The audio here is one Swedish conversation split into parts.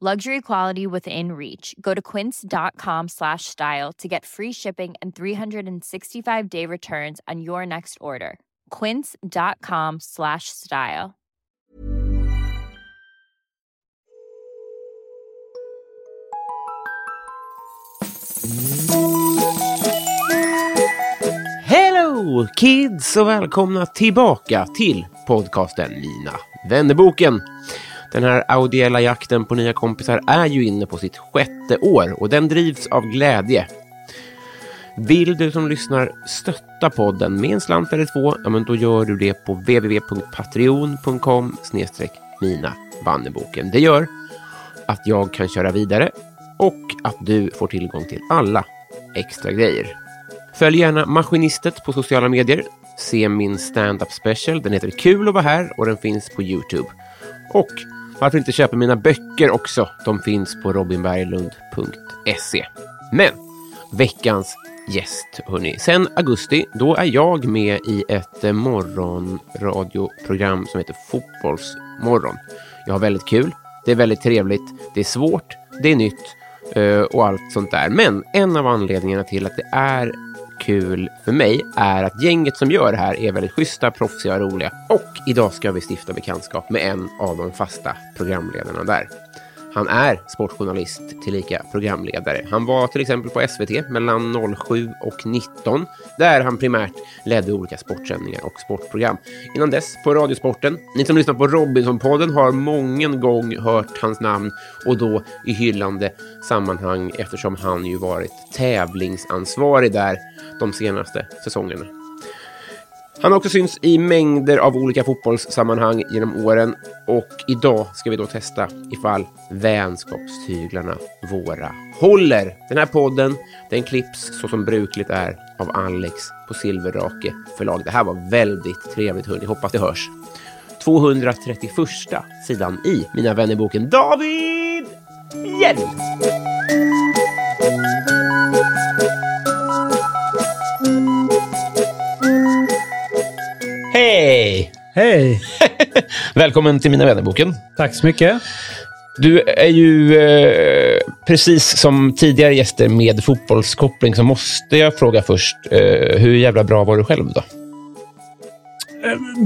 Luxury quality within reach. Go to quince.com slash style to get free shipping and 365 day returns on your next order. Quince.com slash style. Hello kids och välkomna tillbaka till podcasten Mina vännerboken. Den här audiella jakten på nya kompisar är ju inne på sitt sjätte år och den drivs av glädje. Vill du som lyssnar stötta podden med en slant eller två, ja men då gör du det på www.patreon.com mina vanneboken. Det gör att jag kan köra vidare och att du får tillgång till alla extra grejer. Följ gärna Maskinistet på sociala medier. Se min stand-up special. Den heter Kul att vara här och den finns på Youtube. Och varför inte köpa mina böcker också? De finns på robinberglund.se. Men veckans gäst, hörni. Sen augusti, då är jag med i ett morgonradioprogram som heter Fotbollsmorgon. Jag har väldigt kul. Det är väldigt trevligt. Det är svårt. Det är nytt eh, och allt sånt där. Men en av anledningarna till att det är kul för mig är att gänget som gör det här är väldigt schyssta, proffsiga och roliga. Och idag ska vi stifta bekantskap med en av de fasta programledarna där. Han är sportjournalist tillika programledare. Han var till exempel på SVT mellan 07 och 19 där han primärt ledde olika sportsändningar och sportprogram. Innan dess på Radiosporten. Ni som lyssnar på Robinson-podden har mången gång hört hans namn och då i hyllande sammanhang eftersom han ju varit tävlingsansvarig där de senaste säsongerna. Han har också synts i mängder av olika fotbollssammanhang genom åren och idag ska vi då testa ifall vänskapstyglarna våra håller. Den här podden, den klipps så som brukligt är av Alex på Silverrake förlag. Det här var väldigt trevligt hörni, hoppas det hörs. 231 sidan i Mina vännerboken David Hjelm. Hej! Hej! Välkommen till Mina vännerboken. Tack så mycket. Du är ju eh, precis som tidigare gäster med fotbollskoppling så måste jag fråga först, eh, hur jävla bra var du själv då?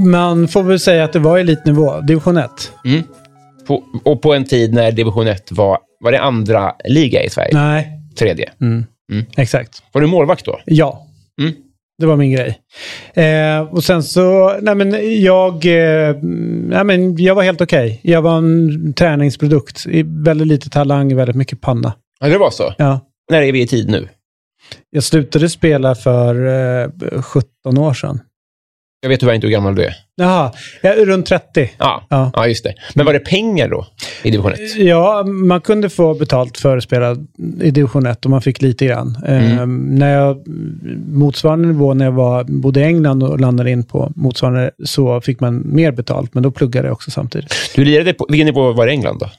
Man får väl säga att det var elitnivå, division 1. Mm. På, och på en tid när division 1 var, var det andra liga i Sverige? Nej, Tredje. mm. Mm. exakt. Var du målvakt då? Ja. Det var min grej. Eh, och sen så, nej men jag, eh, nej men jag var helt okej. Jag var en träningsprodukt. I Väldigt lite talang, väldigt mycket panna. Ja, det var så. Ja. När är vi i tid nu? Jag slutade spela för eh, 17 år sedan. Jag vet tyvärr inte hur gammal du är. Jaha, är runt 30. Ja, Ja. ja. just det. Men var det pengar då i division 1? Ja, man kunde få betalt för att spela i division 1 och man fick lite grann. Eh, när jag, motsvarande nivå när jag var, bodde i England och landade in på motsvarande så fick man mer betalt, men då pluggade jag också samtidigt. Du lirade på, vilken nivå var det i England då?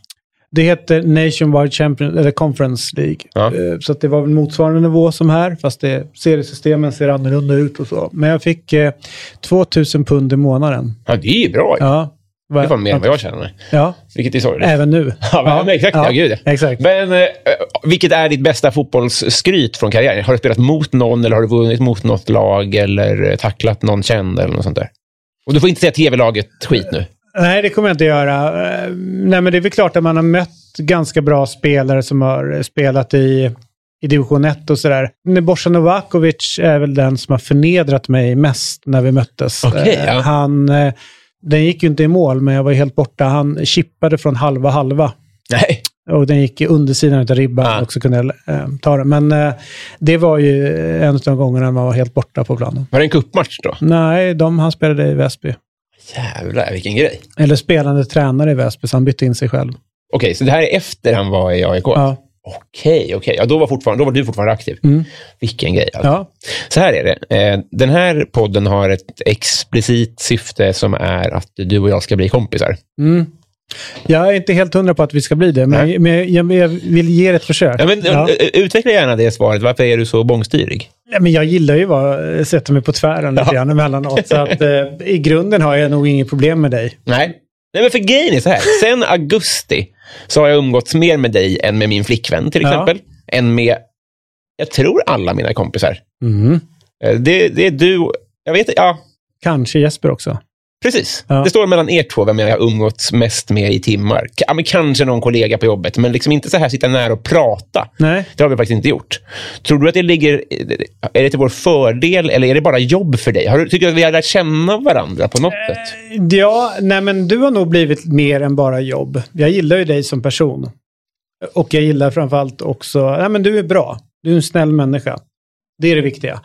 Det heter Nationwide Champion, eller Conference League. Ja. Eh, Så det var motsvarande nivå som här, fast det, seriesystemen ser annorlunda ut och så. Men jag fick eh, 2000 pund i månaden. Ja, det är bra. ju. Ja. Det var mer än vad jag tjänade. Ja, Vilket är sorgligt. även nu. Ja, men, exakt. Ja, gud, ja. Exakt. Men eh, vilket är ditt bästa fotbollsskryt från karriären? Har du spelat mot någon eller har du vunnit mot något lag eller eh, tacklat någon känd eller något sånt där? Och du får inte säga tv-laget skit nu. Nej, det kommer jag inte göra. Eh, Nej, men det är väl klart att man har mött ganska bra spelare som har spelat i, i division 1 och sådär. Borsa Novakovic är väl den som har förnedrat mig mest när vi möttes. Okej, Eh, ja. Han, eh, den gick ju inte i mål, men jag var helt borta. Han chippade från halva halva. Nej. Och den gick i undersidan av ribban Ah. och så kunde jag eh, ta den. Men eh, det var ju en av de gångerna man var helt borta på planen. Var det en kuppmatch då? Nej, de, han spelade i Väsby. Jävlar, vilken grej. Eller spelande tränare i Väsby, så han bytte in sig själv. Okej, så det här är efter han var i AIK? Ja. Okej, okej. Ja, då, var fortfarande, då var du fortfarande aktiv. Mm. Vilken grej. Alltså. Ja. Så här är det. Eh, den här podden har ett explicit syfte som är att du och jag ska bli kompisar. Mm. Jag är inte helt hundra på att vi ska bli det, men, Nej. men jag, jag vill ge det ett försök. Ja, men, Ja. eh, Utveckla gärna det svaret. Varför är du så bångstyrig? Ja, men jag gillar ju att sätta mig på tvären lite grann emellanåt. Så att, eh, I grunden har jag nog inget problem med dig. Nej. Nej, men för grejen är så här. Sen augusti så har jag umgåtts mer med dig än med min flickvän till Ja. exempel. Än med, jag tror alla mina kompisar. Mm. Eh, Det, det är du, jag vet ja, Kanske Jesper också. Precis. Ja. Det står mellan er två vem jag har umgåtts mest med i timmar. K- Ja, kanske någon kollega på jobbet, men liksom inte så här sitta nära och prata. Nej. Det har vi faktiskt inte gjort. Tror du att det ligger, är det till vår fördel eller är det bara jobb för dig? Har du, tycker du att vi har lärt känna varandra på något sätt? Ja, nej men du har nog blivit mer än bara jobb. Jag gillar ju dig som person. Och jag gillar framförallt också, nej men du är bra. Du är en snäll människa. Det är det viktiga.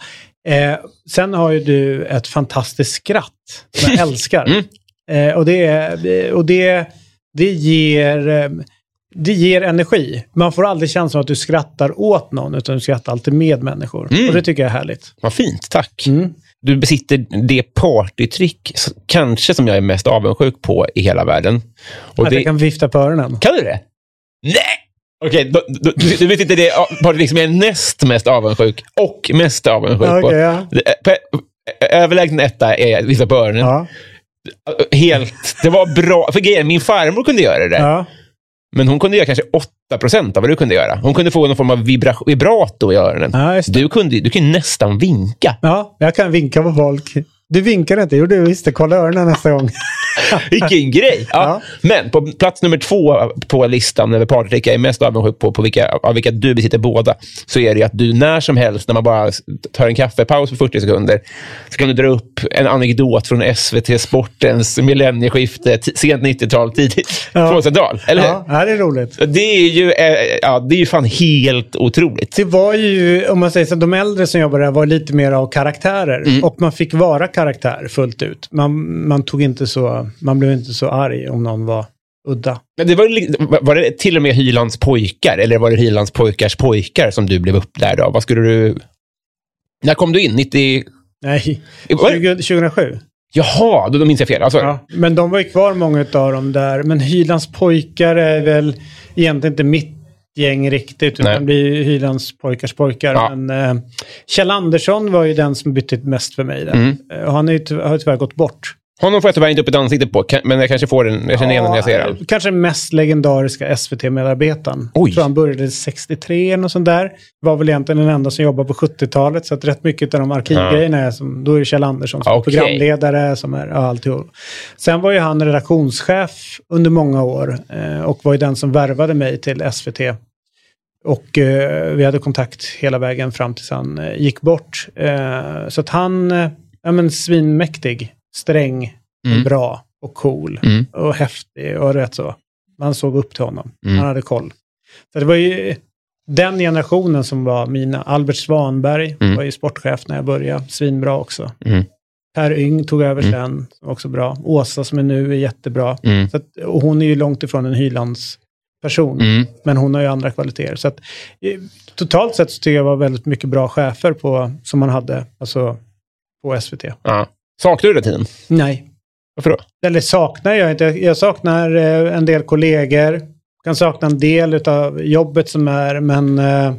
Eh, sen har ju du ett fantastiskt skratt som jag älskar. Mm. Eh, och det, och det, det, ger, eh, det ger energi. Man får aldrig känslan av att du skrattar åt någon, utan du skrattar alltid med människor. Mm. Och det tycker jag är härligt. Vad fint, tack. Mm. Du besitter det partytrick kanske som jag är mest avundsjuk på i hela världen. Och att det, jag kan vifta på öronen. Kan du det? Nej! Okej, då- då- du, du vet inte det partytrick som jag är näst mest avundsjuk och mest avundsjuk Okej, på. ja. Det- på- Överlägsen etta är vissa på öronen. Ja, Helt, det var bra. För grejen, min farmor kunde göra det. ja. Men hon kunde göra kanske 8% av vad du kunde göra. Hon kunde få någon form av vibra, vibrato i öronen. ja. Du kunde du ju nästan vinka. Ja, jag kan vinka på folk. Du vinkar inte, jo du visste, kolla öronen nästa gång. Vilken grej! Ja. Ja. Men på plats nummer två på listan över partytrick jag är mest avundsjuk på, på vilka, av vilka du besitter båda, så är det att du när som helst, när man bara tar en kaffepaus på 40 sekunder, så kan du dra upp en anekdot från SVT Sportens millennieskifte, sent 90-tal, tidigt Ja. 2000-tal. Eller Ja, ja, det är roligt. hur? Det är ju ja, det är ju fan helt otroligt. Det var ju, om man säger så, de äldre som jobbade där var lite mer av karaktärer. Mm. Och man fick vara karaktär fullt ut. Man, man, tog inte så, man blev inte så arg om någon var udda. Men det var, var det till och med Hylands pojkar, eller var det Hylands pojkars pojkar som du blev upplärd av? Vad skulle du... När kom du in? 90... Nej, Var det- 20, 2007. Jaha, då, då minns jag fel. Alltså, Ja, men de var ju kvar många av dem där. Men Hylands pojkar är väl egentligen inte mitt gäng riktigt. Nej. Utan det blir Hylands pojkars pojkar. Ja. Men eh, Kjell Andersson var ju den som betytt mest för mig. Där. Mm. Eh, han är ju har ju tyvärr gått bort. Honom får jag tyvärr inte upp ett ansikte på, men jag kanske får en... Jag känner igen honom när jag ser honom. Kanske den mest legendariska SVT-medarbetaren. Oj. Jag tror han började 63 eller något sånt där. Var väl egentligen den enda som jobbade på 70-talet. Så att rätt mycket av de arkivgrejerna är som, då är det Kjell Andersson som är Okej. programledare som är ja, alltihop. Sen var ju han redaktionschef under många år eh, och var ju den som värvade mig till SVT. Och eh, vi hade kontakt hela vägen fram tills han eh, gick bort. Eh, så att han, eh, ja men svinmäktig, sträng, Mm. bra och cool Mm. och häftig och rätt så. Man såg upp till honom. Mm. Han hade koll. Så det var ju den generationen som var mina. Albert Svanberg Mm. var ju sportchef när jag började. Svinbra också. Mm. Per Yng tog över Mm. sen, som också bra. Åsa som är nu är jättebra. Mm. Så att, och hon är ju långt ifrån en Hylands person. Mm. Men hon har ju andra kvaliteter. Så att, eh, totalt sett så tycker jag det var väldigt mycket bra chefer på, som man hade alltså, på SVT. Ja. Saknar du den tiden? Nej, Varför då? eller saknar jag inte. Jag saknar eh, en del kollegor. Kan sakna en del av jobbet som är, men eh,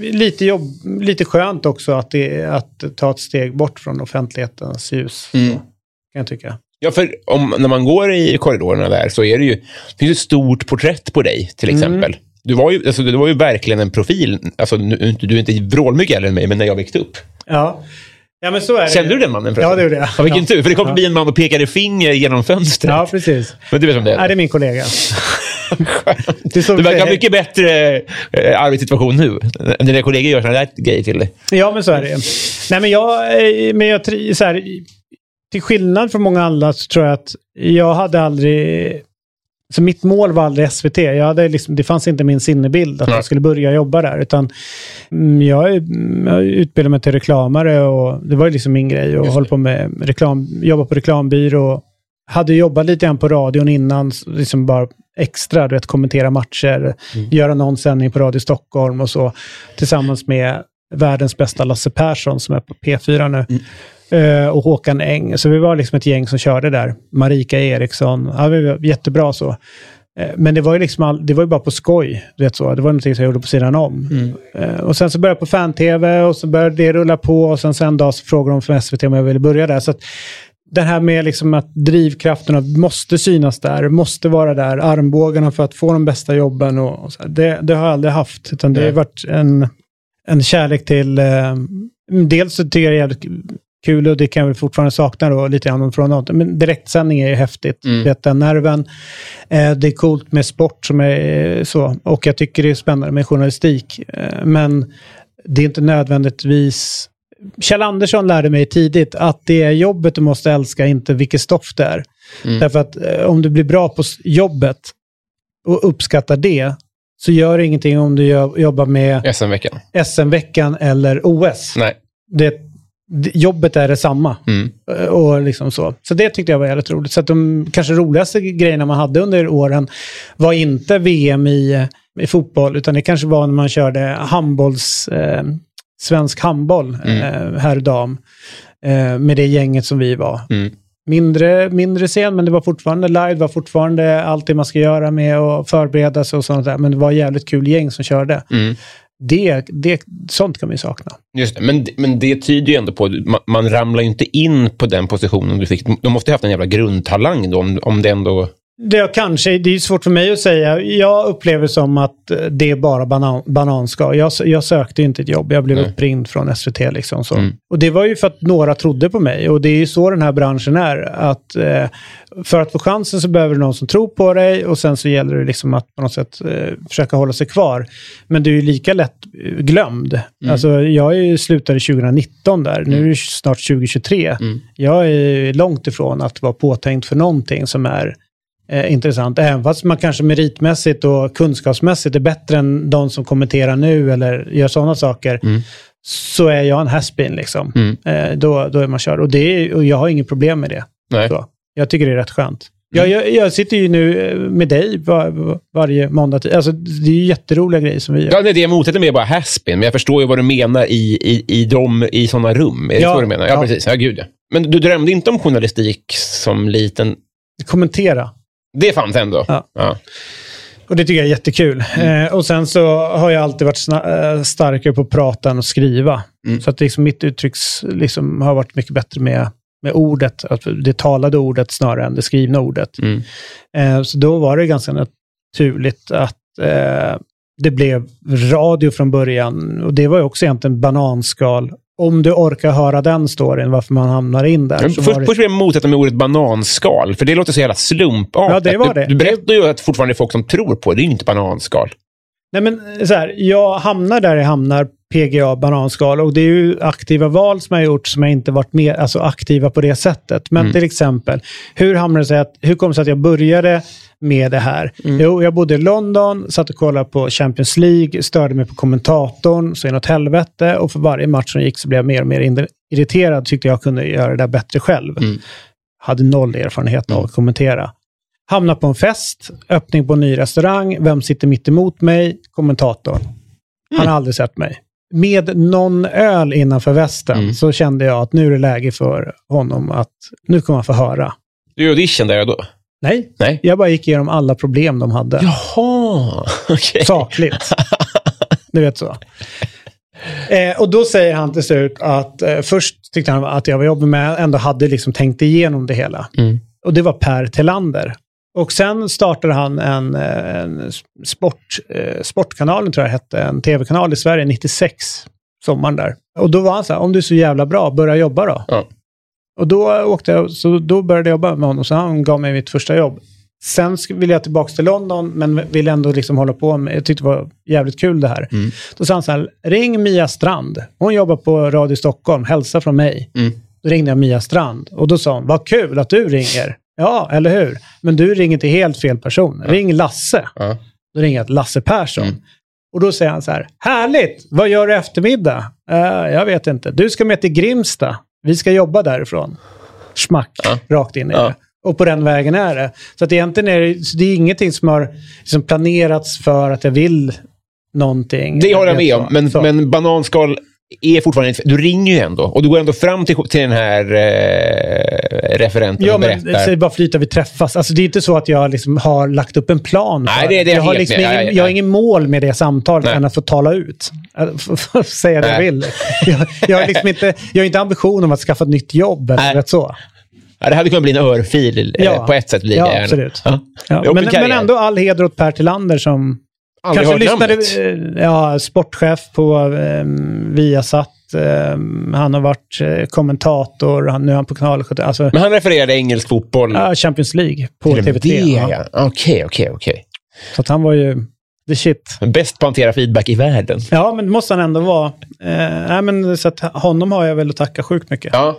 lite, jobb, lite skönt också att, det, att ta ett steg bort från offentlighetens ljus. Mm. Kan jag tycka. Ja, för om, när man går i korridorerna där så är det ju det finns ett stort porträtt på dig, till Mm. exempel. Du, var ju, alltså, du var ju verkligen en profil. Alltså, nu, du är inte vrålmycket äldre än mig, men när jag växte upp. Ja. Ja, men så är det. Kände du den mannen? förresten? Ja, det gjorde jag. Ja, vilken Ja. tur, för det kom Ja. förbi en man och pekade finger genom fönstret. Ja, precis. Men du vet om det är? Nej, det är min kollega. Så Du verkar ha mycket bättre eh, arbetssituation nu än dina kollegor gör sådana där grejer till dig. Ja, men så är det. Nej, men jag, eh, men jag så här, till skillnad från många andra så tror jag att jag hade aldrig... Så mitt mål var aldrig SVT. Jag hade liksom, det fanns inte min sinnebild att Nej. jag skulle börja jobba där. Utan mm, jag, jag utbildade mig till reklamare och det var liksom min grej. Och det. på med reklam, jobba på reklambyrå. Hade jobbat lite grann på radion innan, liksom bara extra, du vet, kommentera matcher, göra någon sändning på Radio Stockholm och så, tillsammans med världens bästa Lasse Persson som är på P4 nu. Eh, och Håkan Eng. Så vi var liksom ett gäng som körde där. Marika Eriksson. Ja, vi var jättebra så. Eh, Men det var ju liksom all, det var ju bara på skoj. Du vet så. Det var någonting som jag gjorde på sidan om. Eh, Och sen så började jag på fan-tv och så började det rulla på. Och sen så en dag så frågade de från SVT om jag ville börja där. Så att det här med liksom att drivkrafterna måste synas där, måste vara där, armbågarna för att få de bästa jobben. Och, och här, det, det har jag aldrig haft. Utan det har varit en, en kärlek till... Eh, dels så tycker jag det är jävligt kul och det kan väl fortfarande sakna då lite grann från något. Men direktsändning är ju häftigt. Mm. Den nerven. Eh, det är coolt med sport som är eh, så. Och jag tycker det är spännande med journalistik. Eh, men det är inte nödvändigtvis... Kjell Andersson lärde mig tidigt att det är jobbet du måste älska, inte vilket stoff det är. Mm. Därför att eh, om du blir bra på jobbet och uppskattar det, så gör det ingenting om du jobbar med SM-veckan. SM-veckan eller OS. Nej. Det, jobbet är detsamma. Mm. Eh, Och liksom så. så det tyckte jag var jävligt roligt. Så att de kanske roligaste grejerna man hade under åren var inte VM i, i fotboll, utan det kanske var när man körde handbolls, eh, svensk handboll, Mm. eh, herr dam, eh, med det gänget som vi var. Mm. Mindre, mindre scen, men det var fortfarande live, det var fortfarande allt det man ska göra med att förbereda sig och sånt där. Men det var jävligt kul gäng som körde. Det, det, sånt kan man ju sakna. Just det. Men, men det tyder ju ändå på att man, man ramlar ju inte in på den positionen du fick. De måste ha haft en jävla grundtalang då, om, om det ändå... Det kanske, det är svårt för mig att säga. Jag upplever som att det är bara banan, bananskal. Jag, jag sökte inte ett jobb, jag blev Nej. uppringd från SVT. Liksom så. Mm. Och det var ju för att några trodde på mig. Och det är ju så den här branschen är. Att, eh, för att få chansen så behöver du någon som tror på dig och sen så gäller det liksom att på något sätt eh, försöka hålla sig kvar. Men du är ju lika lätt eh, glömd. Alltså, jag är ju slutade 2019 där, nu är det snart 2023. Mm. Jag är långt ifrån att vara påtänkt för någonting som är eh, intressant. Även fast man kanske meritmässigt och kunskapsmässigt är bättre än de som kommenterar nu eller gör sådana saker. Mm. Så är jag en haspin liksom. Mm. Eh, då, då är man körd. Och, det är, och jag har inget problem med det. Nej. Så. Jag tycker det är rätt skönt. Jag, jag, jag sitter ju nu eh, med dig var, varje måndag. Alltså, det är ju jätteroliga grejer som vi gör. Ja, nej, det jag motsätter mig är bara haspin, men jag förstår ju vad du menar i, i, i, de, i sådana rum. Är det Ja, så du menar? Ja, ja. precis. Ja, gud ja. Men du drömde inte om journalistik som liten? Kommentera. Det fanns ändå? Ja. ja. Och det tycker jag är jättekul. Eh, och sen så har jag alltid varit eh, starkare på att prata än att skriva. Mm. Så att liksom mitt uttrycks liksom har varit mycket bättre med, med ordet, att det talade ordet snarare än det skrivna ordet. Mm. Eh, så då var det ganska naturligt att eh, det blev radio från början. Och det var ju också egentligen bananskal. Om du orkar höra den storyn, varför man hamnar in där. Men först, var det- först vill jag motsätta mig ordet bananskal, för det låter så jävla slumpartat. Ja, det var det. Du, du berättar ju att fortfarande är folk som tror på det. Det är ju inte bananskal. Nej men så här, jag hamnar där jag hamnar, PGA bananskal, och det är ju aktiva val som jag har gjort som jag inte varit med, alltså aktiva på det sättet. Men Mm. till exempel, hur hamnade det sig att, hur kom det sig att jag började med det här? Mm. Jo, jag bodde i London, satt och kollade på Champions League, störde mig på kommentatorn, så inåt helvete, och för varje match som gick så blev jag mer och mer irriterad, tyckte jag kunde göra det där bättre själv. Mm. Hade noll erfarenhet av att kommentera. Hamnar på en fest, öppning på en ny restaurang, vem sitter mitt emot mig? Kommentatorn. Han har aldrig sett mig. Med någon öl innanför västen Mm. så kände jag att nu är det läge för honom att nu kommer han få höra. Du är audition där då? Nej, Nej. jag bara gick igenom alla problem de hade. Jaha, okej. Sakligt. Du vet så. Eh, och då säger han till slut att eh, först tyckte han att jag var jobbig men jag ändå hade liksom tänkt igenom det hela. Mm. Och det var Per Telander. Och sen startade han en, en sport, eh, Sportkanalen, tror jag hette, en tv-kanal i Sverige 96, sommaren där. Och då var han så här, om du är så jävla bra, börja jobba då. Ja. Och då åkte jag, så då började jag jobba med honom, så han gav mig mitt första jobb. Sen ville jag tillbaka till London, men ville ändå liksom hålla på med, jag tyckte det var jävligt kul det här. Mm. Då sa han så här, ring Mia Strand. Hon jobbar på Radio Stockholm, hälsa från mig. Mm. Då ringde jag Mia Strand och då sa hon, vad kul att du ringer. Ja, eller hur? Men du ringer till helt fel person. Ring Lasse. Ja. Då ringer jag till Lasse Persson. Mm. Och då säger han så här, härligt, vad gör du eftermiddag? "Eh, jag vet inte. Du ska med till Grimsta. Vi ska jobba därifrån. Schmack, Ja. rakt in i Ja. det. Och på den vägen är det. Så att egentligen är det, det är ingenting som har liksom planerats för att jag vill någonting. Det håller jag med om, men, Så. men bananskal är fortfarande... Du ringer ju ändå och du går ändå fram till, till den här eh, referenten Ja, och men berättar. säg bara flyta vi träffas. Alltså, det är inte så att jag liksom har lagt upp en plan. Nej, det- det är jag, har liksom ingen, Ja, ja, jag har ja. ingen mål med det samtalet Nej. än att få tala ut. Få säga det jag vill. Jag, jag, har liksom inte, jag har inte ambition om att skaffa ett nytt jobb. Eller Nej. så. Ja, det hade kunnat bli en örfil eh, Ja. på ett sätt. Blir Ja, absolut. Ja. Ja, men, men ändå all heder åt Per Tillander som Aldrig kanske lyssnade. namnet. eh, Ja, sportchef på um, Viasat. ehm, han har varit eh, kommentator. Han, nu är han på kanal 70. Alltså, Men han refererade engelsk fotboll. ja, Champions League på Till och med TV3. Det, ja. ja. Okej, okej, okej. Så att han var ju the shit. Bäst på att hantera feedback i världen. Ja, men det måste han ändå vara. Eh, nej, men, så att honom har jag väl att tacka sjukt mycket. Ja.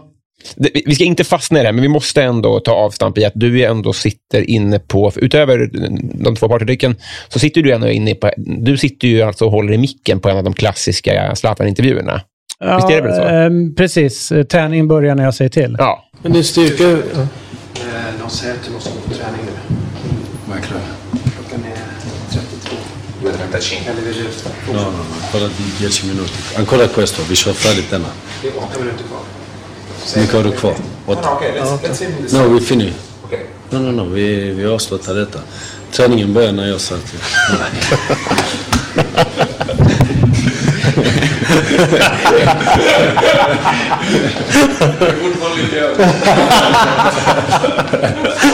Vi ska inte fastna i det här, men vi måste ändå ta avstamp i att du ändå sitter inne på, utöver de två partydrycken, så sitter du ändå inne på, du sitter ju alltså och håller i micken på en av de klassiska Zlatan-intervjuerna. Ja, Visst är det väl så? ehm, precis. Eh, Träningen börjar när jag säger till. Ja. Men din styrka... Eh, De säger att du måste gå på träning nu. Verkligen. Klockan är 32. Eller vill du? No, no, no. Ancora di 10 minuti. Ancora questo, vi kör färdigt denna. Det är åtta minuter kvar. Mycket har du kvar? Åtta? Okej, let's, let's No, we finish. Okej. No, no, no. Vi, vi avslutar detta. Träningen börjar när jag.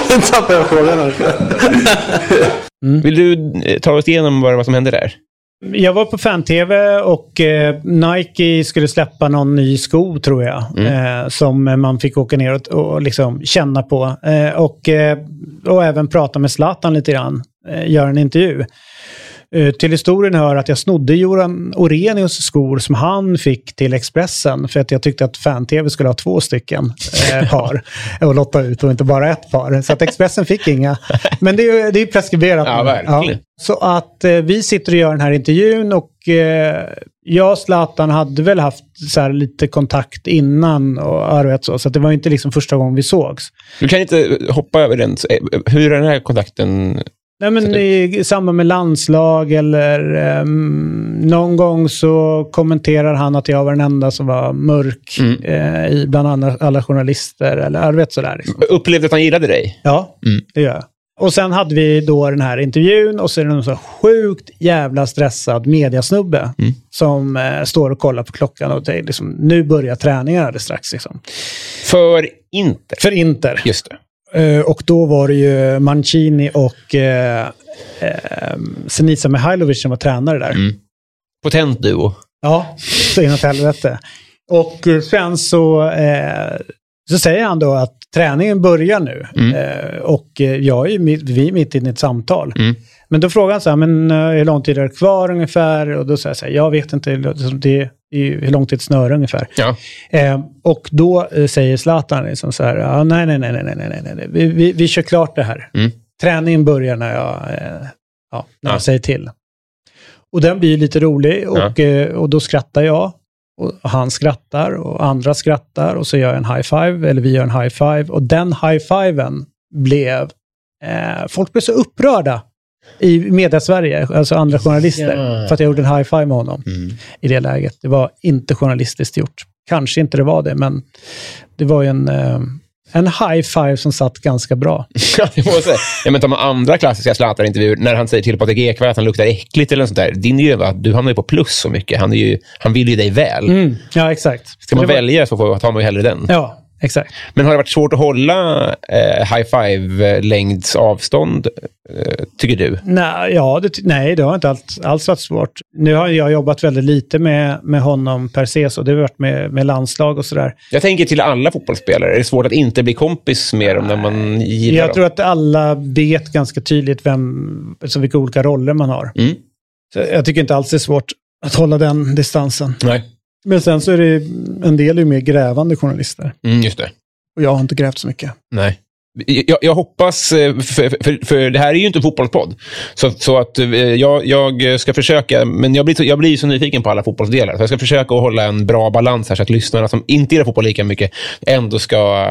Nu tappade jag frågan. Vill du eh, ta oss igenom vad, vad som hände där? Jag var på fan-tv och eh, Nike skulle släppa någon ny sko, tror jag. Eh, som man fick åka ner och, och liksom känna på. Eh, och, eh, och även prata med Zlatan lite grann. Eh, göra en intervju. Eh, till historien hör att jag snodde Joran Orenius skor som han fick till Expressen. För att jag tyckte att fan-tv skulle ha två stycken eh, par. och lotta ut och inte bara ett par. Så att Expressen fick inga. Men det är ju det är preskriberat. Ja, verkligen. Så att eh, vi sitter och gör den här intervjun och eh, jag och Zlatan hade väl haft så här, lite kontakt innan och ja, du vet så. Så det var inte liksom första gången vi sågs. Du kan inte hoppa över den. Eh, Hur är den här kontakten? Nej, men i, samband med landslag eller ehm, någon gång så kommenterar han att jag var den enda som var mörk Mm. eh, i bland annat alla journalister. Eller ja, du vet sådär. Liksom. Upplevde att han gillade dig? Ja, Mm. det gör jag. Och sen hade vi då den här intervjun och så är det någon så sjukt jävla stressad mediasnubbe Mm. som eh, står och kollar på klockan och det är liksom, nu börjar träningarna alldeles strax. Liksom. För Inter. För Inter. Just det. Eh, och då var det ju Mancini och eh, eh, Senisa Mihailovic som var tränare där. Mm. Potent duo. Ja, så inåt helvete. Och eh, sen så, eh, så säger han då att träningen börjar nu. Mm. Eh, och eh, jag är ju mitt, vi är mitt inne i ett samtal. Mm. Men då frågar han så här, men eh, hur lång tid är det kvar ungefär? Och då säger jag så här, jag vet inte, det hur långt är ett snöre ungefär? Ja. Eh, och då eh, säger Zlatan liksom så här, ah, nej, nej, nej, nej, nej, nej, nej, vi, vi, vi kör klart det här. Mm. Träningen börjar när jag, eh, ja, när ja. jag säger till. Och den blir lite rolig och, eh, och då skrattar jag. Och han skrattar och andra skrattar och så gör jag en high five, eller vi gör en high five. Och den high fiven blev... Eh, folk blev så upprörda i media-Sverige, alltså andra journalister, Ja. för att jag gjorde en high five med honom Mm. i det läget. Det var inte journalistiskt gjort. Kanske inte det var det, men det var ju en, eh, en high five som satt ganska bra. Ja, det måste jag säga. Ja, men de andra klassiska Zlatan-intervjuer, när han säger till Patrik Ekwall att han luktar äckligt eller något sånt där. Din är ju att du hamnar ju på plus så mycket. Han, är ju, han vill ju dig väl. Mm, ja, exakt. Ska man var- välja så får, tar man ju hellre den. Ja, exakt. Men har det varit svårt att hålla eh, high five-längds avstånd, eh, tycker du? Nej, ja, det, nej, det har inte alls, alls varit svårt. Nu har jag jobbat väldigt lite med, med honom per se, så det har varit med, med landslag och sådär. Jag tänker till alla fotbollsspelare. Är det svårt att inte bli kompis med dem när man gillar Jag dem? tror att alla vet ganska tydligt vem, alltså vilka olika roller man har. Mm. Jag tycker inte alls det är svårt att hålla den distansen. Nej, Men sen så är det en del ju mer grävande journalister. mm, just det. Och jag har inte grävt så mycket. Nej. Jag, jag hoppas, eh, för, för, för det här är ju inte en fotbollspodd, så, så att eh, jag, jag ska försöka, men jag blir, jag blir så nyfiken på alla fotbollsdelar, så jag ska försöka att hålla en bra balans här så att lyssnarna som inte gillar fotboll lika mycket ändå ska,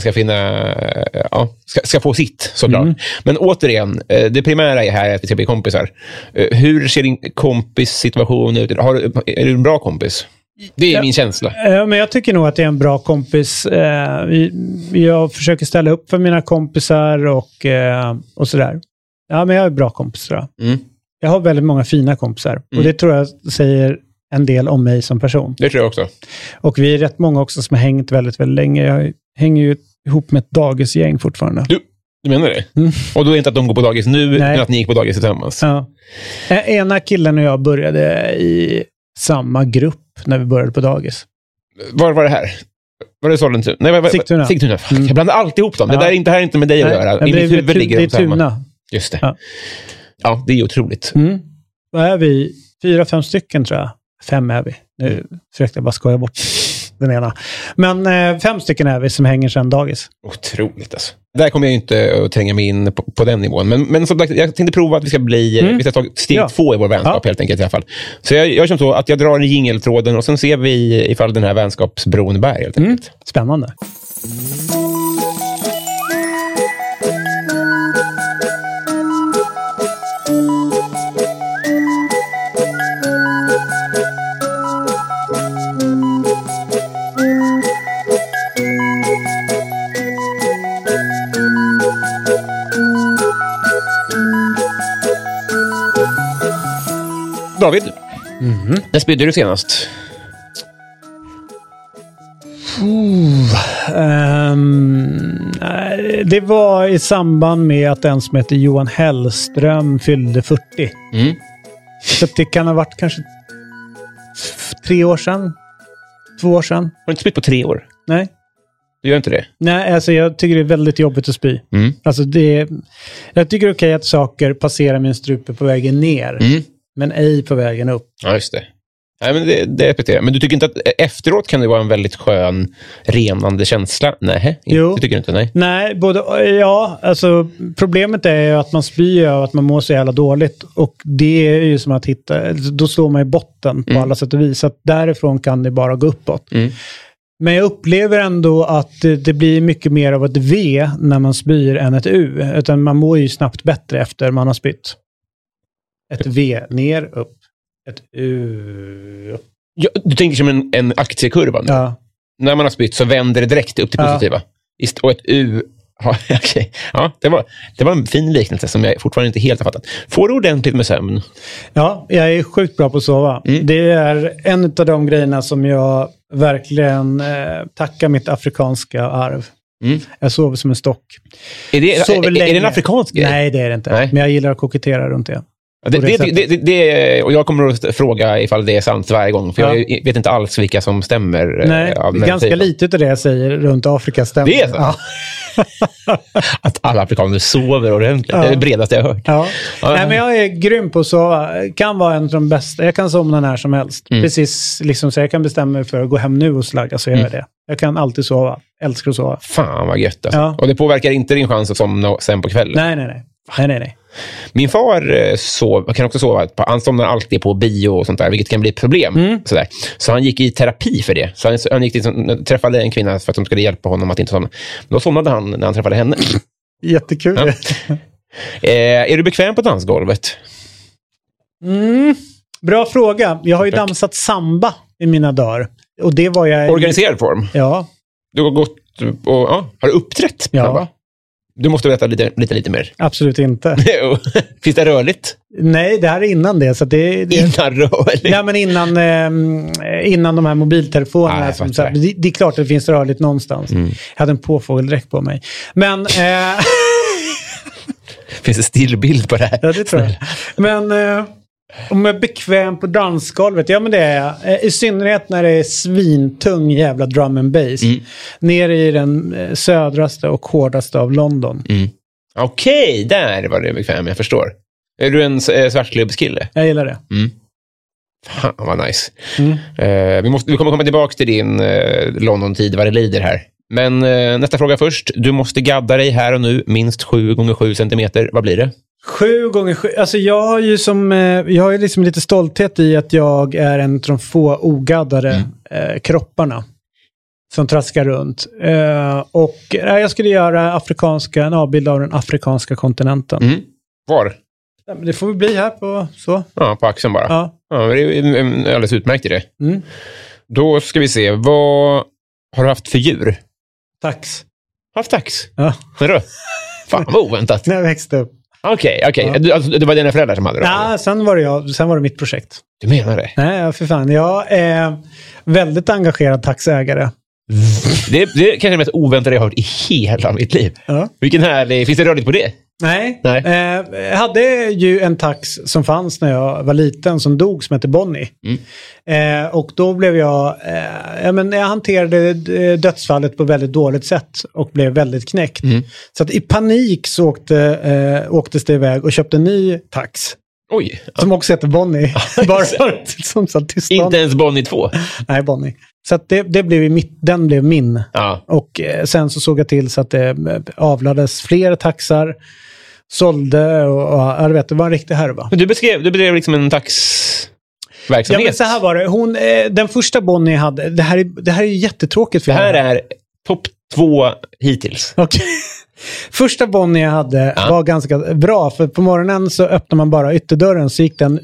ska finna, eh, ja, ska, ska få sitt såklart. Mm. Men återigen, eh, det primära är här att vi ska bli kompisar. Eh, Hur ser din kompissituation ut? Har, är du en bra kompis? Det är min känsla. Eh, Men jag tycker nog att det är en bra kompis. Eh, Jag försöker ställa upp för mina kompisar och, eh, och sådär. Ja, men jag är bra kompis tror jag. Mm. Jag har väldigt många fina kompisar. Mm. Och det tror jag säger en del om mig som person. Det tror jag också. Och vi är rätt många också som har hängt väldigt, väldigt länge. Jag hänger ju ihop med ett dagisgäng fortfarande. Du, du menar det? Mm. Och då är det inte att de går på dagis nu, Nej. men att ni gick på dagis tillsammans? Ja. Ena killen och jag började i samma grupp när vi började på dagis. Var var det här? Var det Sollentuna? Nej, var, var, Sigtuna. Sigtuna. Mm. Jag blandar alltid ihop dem. Det Ja. där är inte, här är inte med dig att göra. I det, mitt huvud det, ligger de samma. Tuna. Just det. Ja. Ja. det är otroligt. Mm. Vad är vi? Fyra, fem stycken tror jag. Fem är vi. Nu försökte jag bara skoja bort den ena. Men eh, fem stycken är vi som hänger sedan dagis. Otroligt alltså. Där kommer jag inte att tränga mig in på, på den nivån. Men, men som sagt, jag tänkte prova att vi ska bli, Mm. vi ska ta steg Ja. två i vår vänskap Ja. helt enkelt i alla fall. Så jag, jag känner så att jag drar i jingeltråden och sen ser vi ifall den här vänskapsbron bär helt Mm. enkelt. Spännande. David, Mhm. när spydde du senast? Ehm, nej, det var i samband med att en som heter Johan Hellström fyllde 40. Mm. Så det kan ha varit kanske tre år sedan. Två år sedan. Har du inte spytt på tre år? Nej. Du gör inte det? Nej, alltså jag tycker det är väldigt jobbigt att spy. Mm. Alltså det, jag tycker det är okej att saker passerar min strupe på vägen ner, Mm. Men ej på vägen upp. Ja, just det. Nej, men det, det respekterar jag. Men du tycker inte att efteråt kan det vara en väldigt skön, renande känsla? Nej, Jo. det tycker du inte? Nej. Nej, både, ja, alltså problemet är ju att man spyr och att man mår så jävla dåligt. Och det är ju som att hitta, då står man i botten på Mm. alla sätt och vis. Så att därifrån kan det bara gå uppåt. Mm. Men jag upplever ändå att det, det blir mycket mer av ett V när man spyr än ett U. Utan man mår ju snabbt bättre efter man har spytt. Ett V, ner, upp. Ett U, upp. Ja, du tänker som en, en aktiekurva? nu. Ja. När man har spytt så vänder det direkt upp till Ja. positiva? Ist- Och ett U... Ja, okej. ja, det, var, det var en fin liknelse som jag fortfarande inte helt har fattat. Får du ordentligt med sömn? Ja, jag är sjukt bra på att sova. Mm. Det är en av de grejerna som jag verkligen eh, tackar mitt afrikanska arv. Mm. Jag sover som en stock. Är det, är, är det en afrikansk grej? Nej, det är det inte. Nej. Men jag gillar att kokettera runt det. Det, det det, det, och jag kommer att fråga ifall det är sant varje gång, för Ja. jag vet inte alls vilka som stämmer. eh, Nej, ganska typen. lite av det jag säger runt Afrika stämmer. Det är så? Ja. Att alla afrikaner sover ordentligt. Ja. Det är det bredaste jag har hört. Nej, men jag är grym på att sova. Kan vara en av de bästa. Jag kan somna när som helst. Mm. Precis liksom så jag kan bestämma mig för att gå hem nu och slagga så gör jag det. Jag kan alltid sova. Älskar att sova. Fan vad gött alltså. Och det påverkar inte din chans att somna sen på kvällen? Nej, nej, nej. Nej, nej, nej. Min far eh, sov, kan också sova. På, han somnar alltid på bio och sånt där, vilket kan bli ett problem. Mm. Sådär. Så han gick i terapi för det. Så han, han gick till, träffade en kvinna för att de skulle hjälpa honom att inte somna. Då somnade han när han träffade henne. Jättekul. Ja. Eh, är du bekväm på dansgolvet? Mm. Bra fråga. Jag har ju Tack. dansat samba i mina dagar. Och det var jag... Organiserad form? Ja. Du har gått och ja, har du uppträtt? Ja. samba? Du måste berätta lite, lite, lite mer. Absolut inte. Finns det rörligt? Nej, det här är innan det. Så det, det Innan rörligt? Ja, men innan, eh, innan de här mobiltelefonerna. Jag som, så här, det, det är klart att det finns rörligt någonstans. Mm. Jag hade en påfågeldräkt på mig. Men... Eh, Finns det stillbild på det här? ja, det tror jag. Men eh, om jag är bekväm på dansgolvet, ja men det är jag. Eh, I synnerhet när det är svintung jävla drum and bass. Mm. Nere i den eh, södraste och hårdaste av London. Okej, där var det bekväm. Jag förstår. Är du en eh, svartklubbskille? Jag gillar det. Fan vad nice. Mm. Eh, vi, måste, vi kommer komma tillbaka till din eh, London-tid vad det lider här. Men eh, nästa fråga först. Du måste gadda dig här och nu minst 7 gånger 7 centimeter. Vad blir det? Sju gånger sju. Alltså jag har ju som, eh, jag har liksom lite stolthet i att jag är en av de få ogaddade eh, kropparna. Som traskar runt. Eh, och jag skulle göra afrikanska, en avbild av den afrikanska kontinenten. Mm. Var? Ja, Det får vi bli här på så. Ja, på axeln bara. Ja. Ja. det är ju en- alldeles utmärkt i det. Mm. Då ska vi se. Vad har du haft för djur? Tax. Haft tax? Ja. När då? Fan vad oväntat. När jag växte upp. Okej, okej. Ja. Du- Alltså, det var dina föräldrar som hade det? Ja, sen var det jag, sen var det mitt projekt. Du menar det? Nej, ja, för fan. Jag är väldigt engagerad taxägare. Det, det är kanske det mest oväntade jag har hört i hela mitt liv. Ja. Vilken härlig... Finns det rörligt på det? Nej. Nej. Eh, jag hade ju en tax som fanns när jag var liten som dog som hette Bonnie. Mm. Eh, och då blev jag, eh, ja, men jag hanterade eh, dödsfallet på väldigt dåligt sätt och blev väldigt knäckt. Mm. Så att i panik så åkte, eh, åktes det iväg och köpte en ny tax. Oj. Som också heter Bonnie. Bara för som tystnad. Inte ens Bonnie 2? Nej, Bonnie. Så att det, det blev mitt, den blev min. Ja. Och eh, sen så såg jag till så att det avlades fler taxar. Sålde och, och ja, vet, det var en riktig härva. Men du beskrev, du bedrev liksom en Ja, taxverksamhet. men så här var det. Hon, eh, den första Bonnie hade, det här är, det här är jättetråkigt för det här är topp två hittills. Okej. Första Bonnie jag hade Ja. var ganska bra, för på morgonen så öppnade man bara ytterdörren så gick den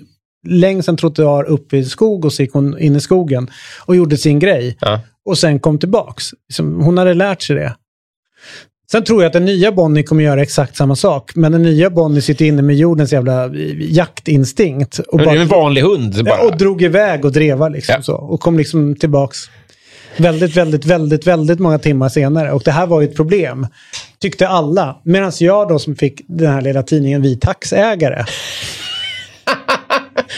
längs en trottoar upp i skog och så gick hon in i skogen och gjorde sin grej. Ja. Och sen kom tillbaks. Hon hade lärt sig det. Sen tror jag att den nya Bonnie kommer göra exakt samma sak. Men den nya Bonnie sitter inne med jordens jävla eh, jaktinstinkt. Och, Men det är bara, en vanlig hund bara. Och drog iväg och dreva liksom Ja. så. Och kom liksom tillbaks väldigt, väldigt, väldigt, väldigt många timmar senare. Och det här var ju ett problem. Tyckte alla. Medan jag då som fick den här lilla tidningen Vi taxägare.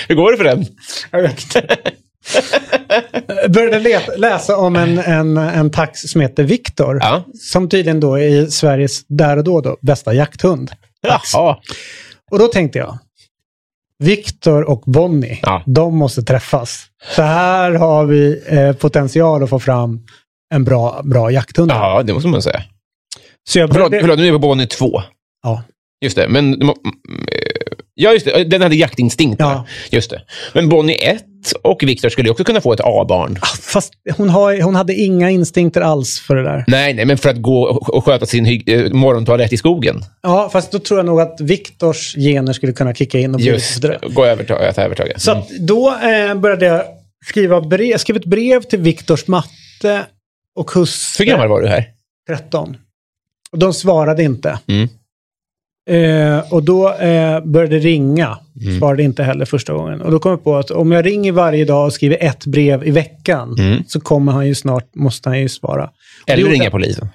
Hur går det för den? Jag vet inte. Började läsa om en, en, en tax som heter Viktor. Ja. Som tydligen då är Sveriges, där och då, då bästa jakthund. Jaha. Och då tänkte jag, Viktor och Bonnie, Ja. de måste träffas. Så här har vi eh, potential att få fram en bra, bra jakthund. Ja, det måste man säga. Så jag Förlåt, började... förlåt nu är vi på Bonnie 2. Ja. Just det, men... mm, Ja, just det. Den hade jaktinstinkt. Ja. Just det. Men Bonnie 1 och Victor skulle också kunna få ett A-barn. Fast hon, har, hon hade inga instinkter alls för det där. Nej, nej, men för att gå och sköta sin hy- eh, morgontoalett i skogen. Ja, fast då tror jag nog att Viktors gener skulle kunna kicka in och bli Just det. Gå över till att övertaga. Så att då eh, började jag skriva brev. Jag skrev ett brev till Viktors matte och hustru. Hur gammal var du här? 13. Och de svarade inte. Mm. Eh, och då eh, började ringa. Mm. Svarade inte heller första gången. Och då kom jag på att om jag ringer varje dag och skriver ett brev i veckan Mm. så kommer han ju snart, måste han ju svara. Och Eller ringa han. polisen.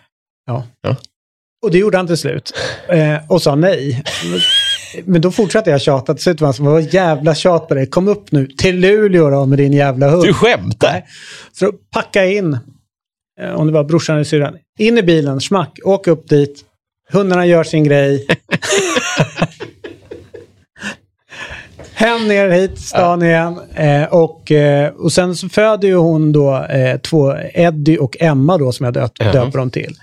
Ja. Ja. Och det gjorde han till slut. Eh, och sa nej. Men- då fortsatte jag tjata. Till slut var han så, vad jävla tjat på dig. Kom upp nu till Luleå då med din jävla hund. Du skämtar? Nej. Så då packa in, eh, om det var brorsan eller syrran, in i bilen, smack, åk upp dit. Hundarna gör sin grej. Hem ner hit, stan igen. Eh, och, eh, och sen så föder ju hon då eh, två, Eddie och Emma då som jag döpt, Jaha. döper dem till.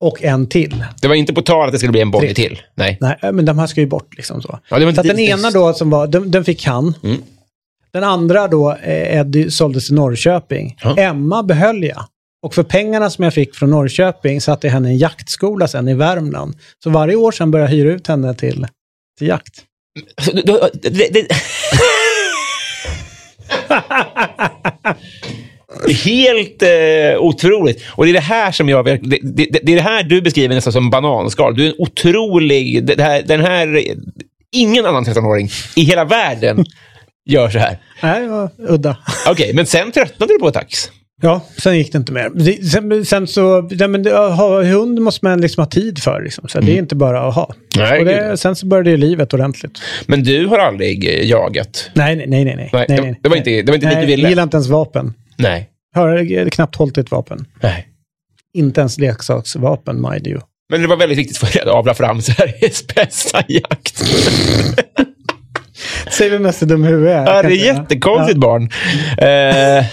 Och en till. Det var inte på tal att det skulle bli en Bonnie till. Nej. Nej, men de här ska ju bort liksom så. Ja, Så att den ena då som var, den, den fick han. Mm. Den andra då, eh, Eddie, såldes till Norrköping. Ja. Emma behöll jag. Och för pengarna som jag fick från Norrköping satte jag henne i en jaktskola sen i Värmland. Så varje år sedan började jag hyra ut henne till, till jakt. Helt eh, otroligt. Och det är det här som jag... Det, det, det är det här du beskriver nästan som bananskal. Du är en otrolig... Det här, den här... Ingen annan 13-åring i hela världen gör så här. Nej, det var udda. Okej, men sen tröttnade du på tax. Ja, sen gick det inte mer. Sen, sen så, ja, men, det- ha hund måste man liksom ha tid för. Liksom. Så Det är inte bara att ha. Nej, och det, sen så började livet ordentligt. Men du har aldrig eh, jagat? Nej, nej, nej. nej, Nej, det- det var inte- det var inte dit nej, du ville. Jag gillar inte ens vapen. Nej. Har knappt hållit ett vapen. Nej. Inte ens leksaksvapen, mind you. Men det var väldigt viktigt för att avla fram Sveriges bästa jakt. Säg vem mest är dum i huvudet är. Ja, det är jättekonstigt barn. Eh.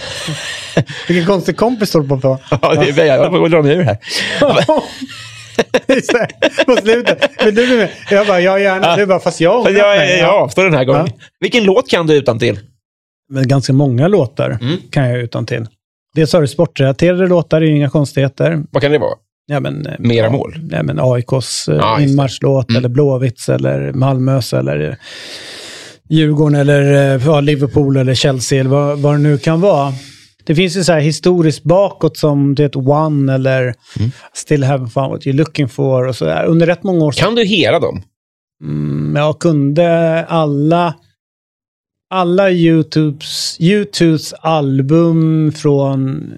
Vilken konstig kompis du på. på. ja, det är, jag får dra mig ur här. På slutet. Men du är med. Jag bara, ja gärna. Du bara, fast jag Fast jag, mig. jag avstår den här gången. Ja. Vilken låt kan du utan till? Men ganska många låtar Mm. kan jag utan till. Dels har du sportrelaterade låtar, det är inga konstigheter. Vad kan det vara? Ja, men, eh, Mera ja, mål? Ja, men AIKs eh, Ja, inmarschlåt, Mm. eller Blåvitts, eller Malmös, eller Djurgården, eller eh, ja, Liverpool, eller Chelsea, eller vad, vad det nu kan vara. Det finns ju så här historiskt bakåt som det One eller Mm. Still haven't found what you're looking for och så där. Under rätt många år Kan du hela dem? Mm, jag kunde alla alla YouTubes, YouTubes album från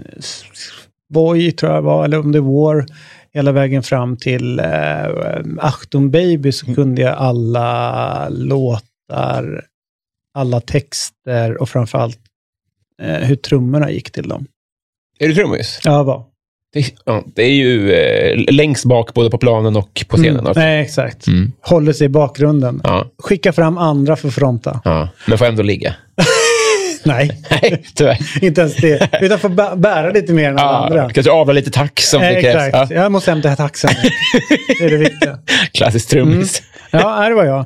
Boy, tror jag var, eller om det var, hela vägen fram till eh, Achtung Baby så kunde jag alla låtar, alla texter och framförallt eh, hur trummorna gick till dem. Är du trummis? Ja, vad? Det, ja, det är ju eh, längst bak både på planen och på scenen. Mm, nej, exakt. Mm. Håller sig i bakgrunden. Ja, Skicka fram andra för fronta. ja. Men får ändå ligga. Nej. Nej, tyvärr. Inte ens det. Utan få bä- bära lite mer än alla andra. Ja, kanske avla lite tax som det krävs. exakt. Ja. Jag måste hämta taxen. det är det viktiga. Klassisk trummis. Ja, nej, det var jag.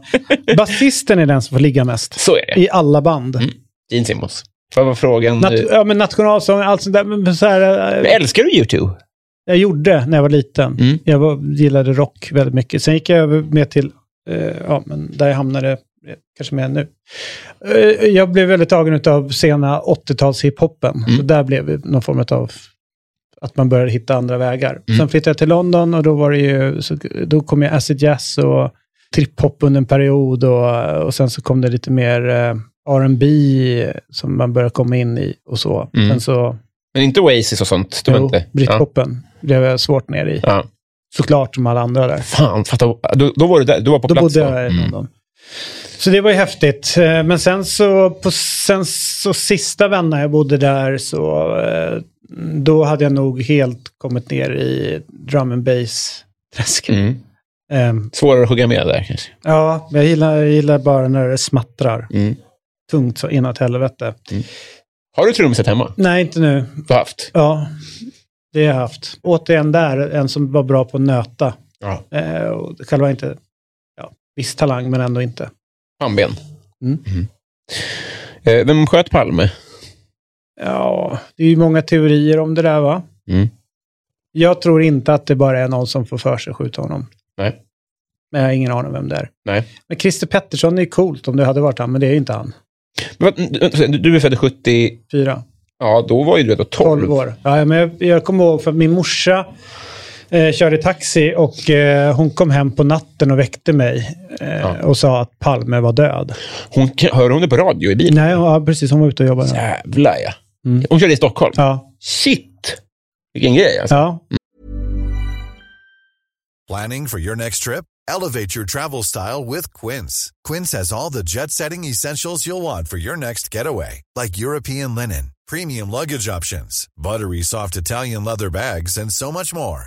Basisten är den som får ligga mest. Så är det. I alla band. Mm. Gene Simmons. Vad var frågan? Nat- ja, men nationalsång, allt sånt där. Men så här, eh, Älskar du YouTube? jag gjorde när jag var liten. Mm. Jag var, gillade rock väldigt mycket. Sen gick jag med till, eh, ja, men där jag hamnade, kanske mer nu. Eh, jag blev väldigt tagen av sena 80-tals hiphopen. Mm. Så där blev det någon form av att man började hitta andra vägar. Mm. Sen flyttade jag till London och då var det ju, så, då kom jag acid jazz och trip-hop under en period och, och sen så kom det lite mer eh, R&B som man började komma in i och så. Mm. Sen så, Men inte Oasis och sånt? Jo, inte. Ja. britpopen blev jag svårt ner i. Ja. Såklart som alla andra där. Fan, fatta. Då, då var du där. Du var på Då plats bodde jag i Mm. Så det var ju häftigt. Eh, Men sen så, på sen så sista vändan jag bodde där så eh, då hade jag nog helt kommit ner i drum and bass träsket. Mm. Eh, Svårare att hugga med där kanske. Ja, jag gillar, jag gillar bara när det smattrar. Mm. Tungt så inåt helvete. Har du trumset hemma? Nej, inte nu. Du har haft? Ja, det har jag haft. Återigen där, en som var bra på att nöta. Ja. Eh, och själva inte, ja, viss talang men ändå inte. Pannben? Mm. Eh, vem sköt Palme? Ja, det är ju många teorier om det där va? Mm. Jag tror inte att det bara är någon som får för sig att skjuta honom. Nej. Men jag har ingen aning om vem det är. Nej. Men Christer Pettersson är ju coolt om det hade varit han, men det är ju inte han. Men Du är född 70. Fyra. Ja, då var ju du då 12. 12 år. Ja, men jag, jag kommer ihåg för min morsa eh, körde taxi och eh, hon kom hem på natten och väckte mig eh, Ja. och sa att Palme var död. Hon, hör hon det på radio i bilen? Nej, ja, precis. Hon var ute och jobbade. Jävlar ja. Mm. Hon körde i Stockholm? Ja. Shit! Vilken grej alltså. ja. Planning for your next trip? Elevate your travel style with Quince. Quince has all the jet setting essentials you'll want for your next getaway, like European linen, premium luggage options, buttery soft Italian leather bags, and so much more.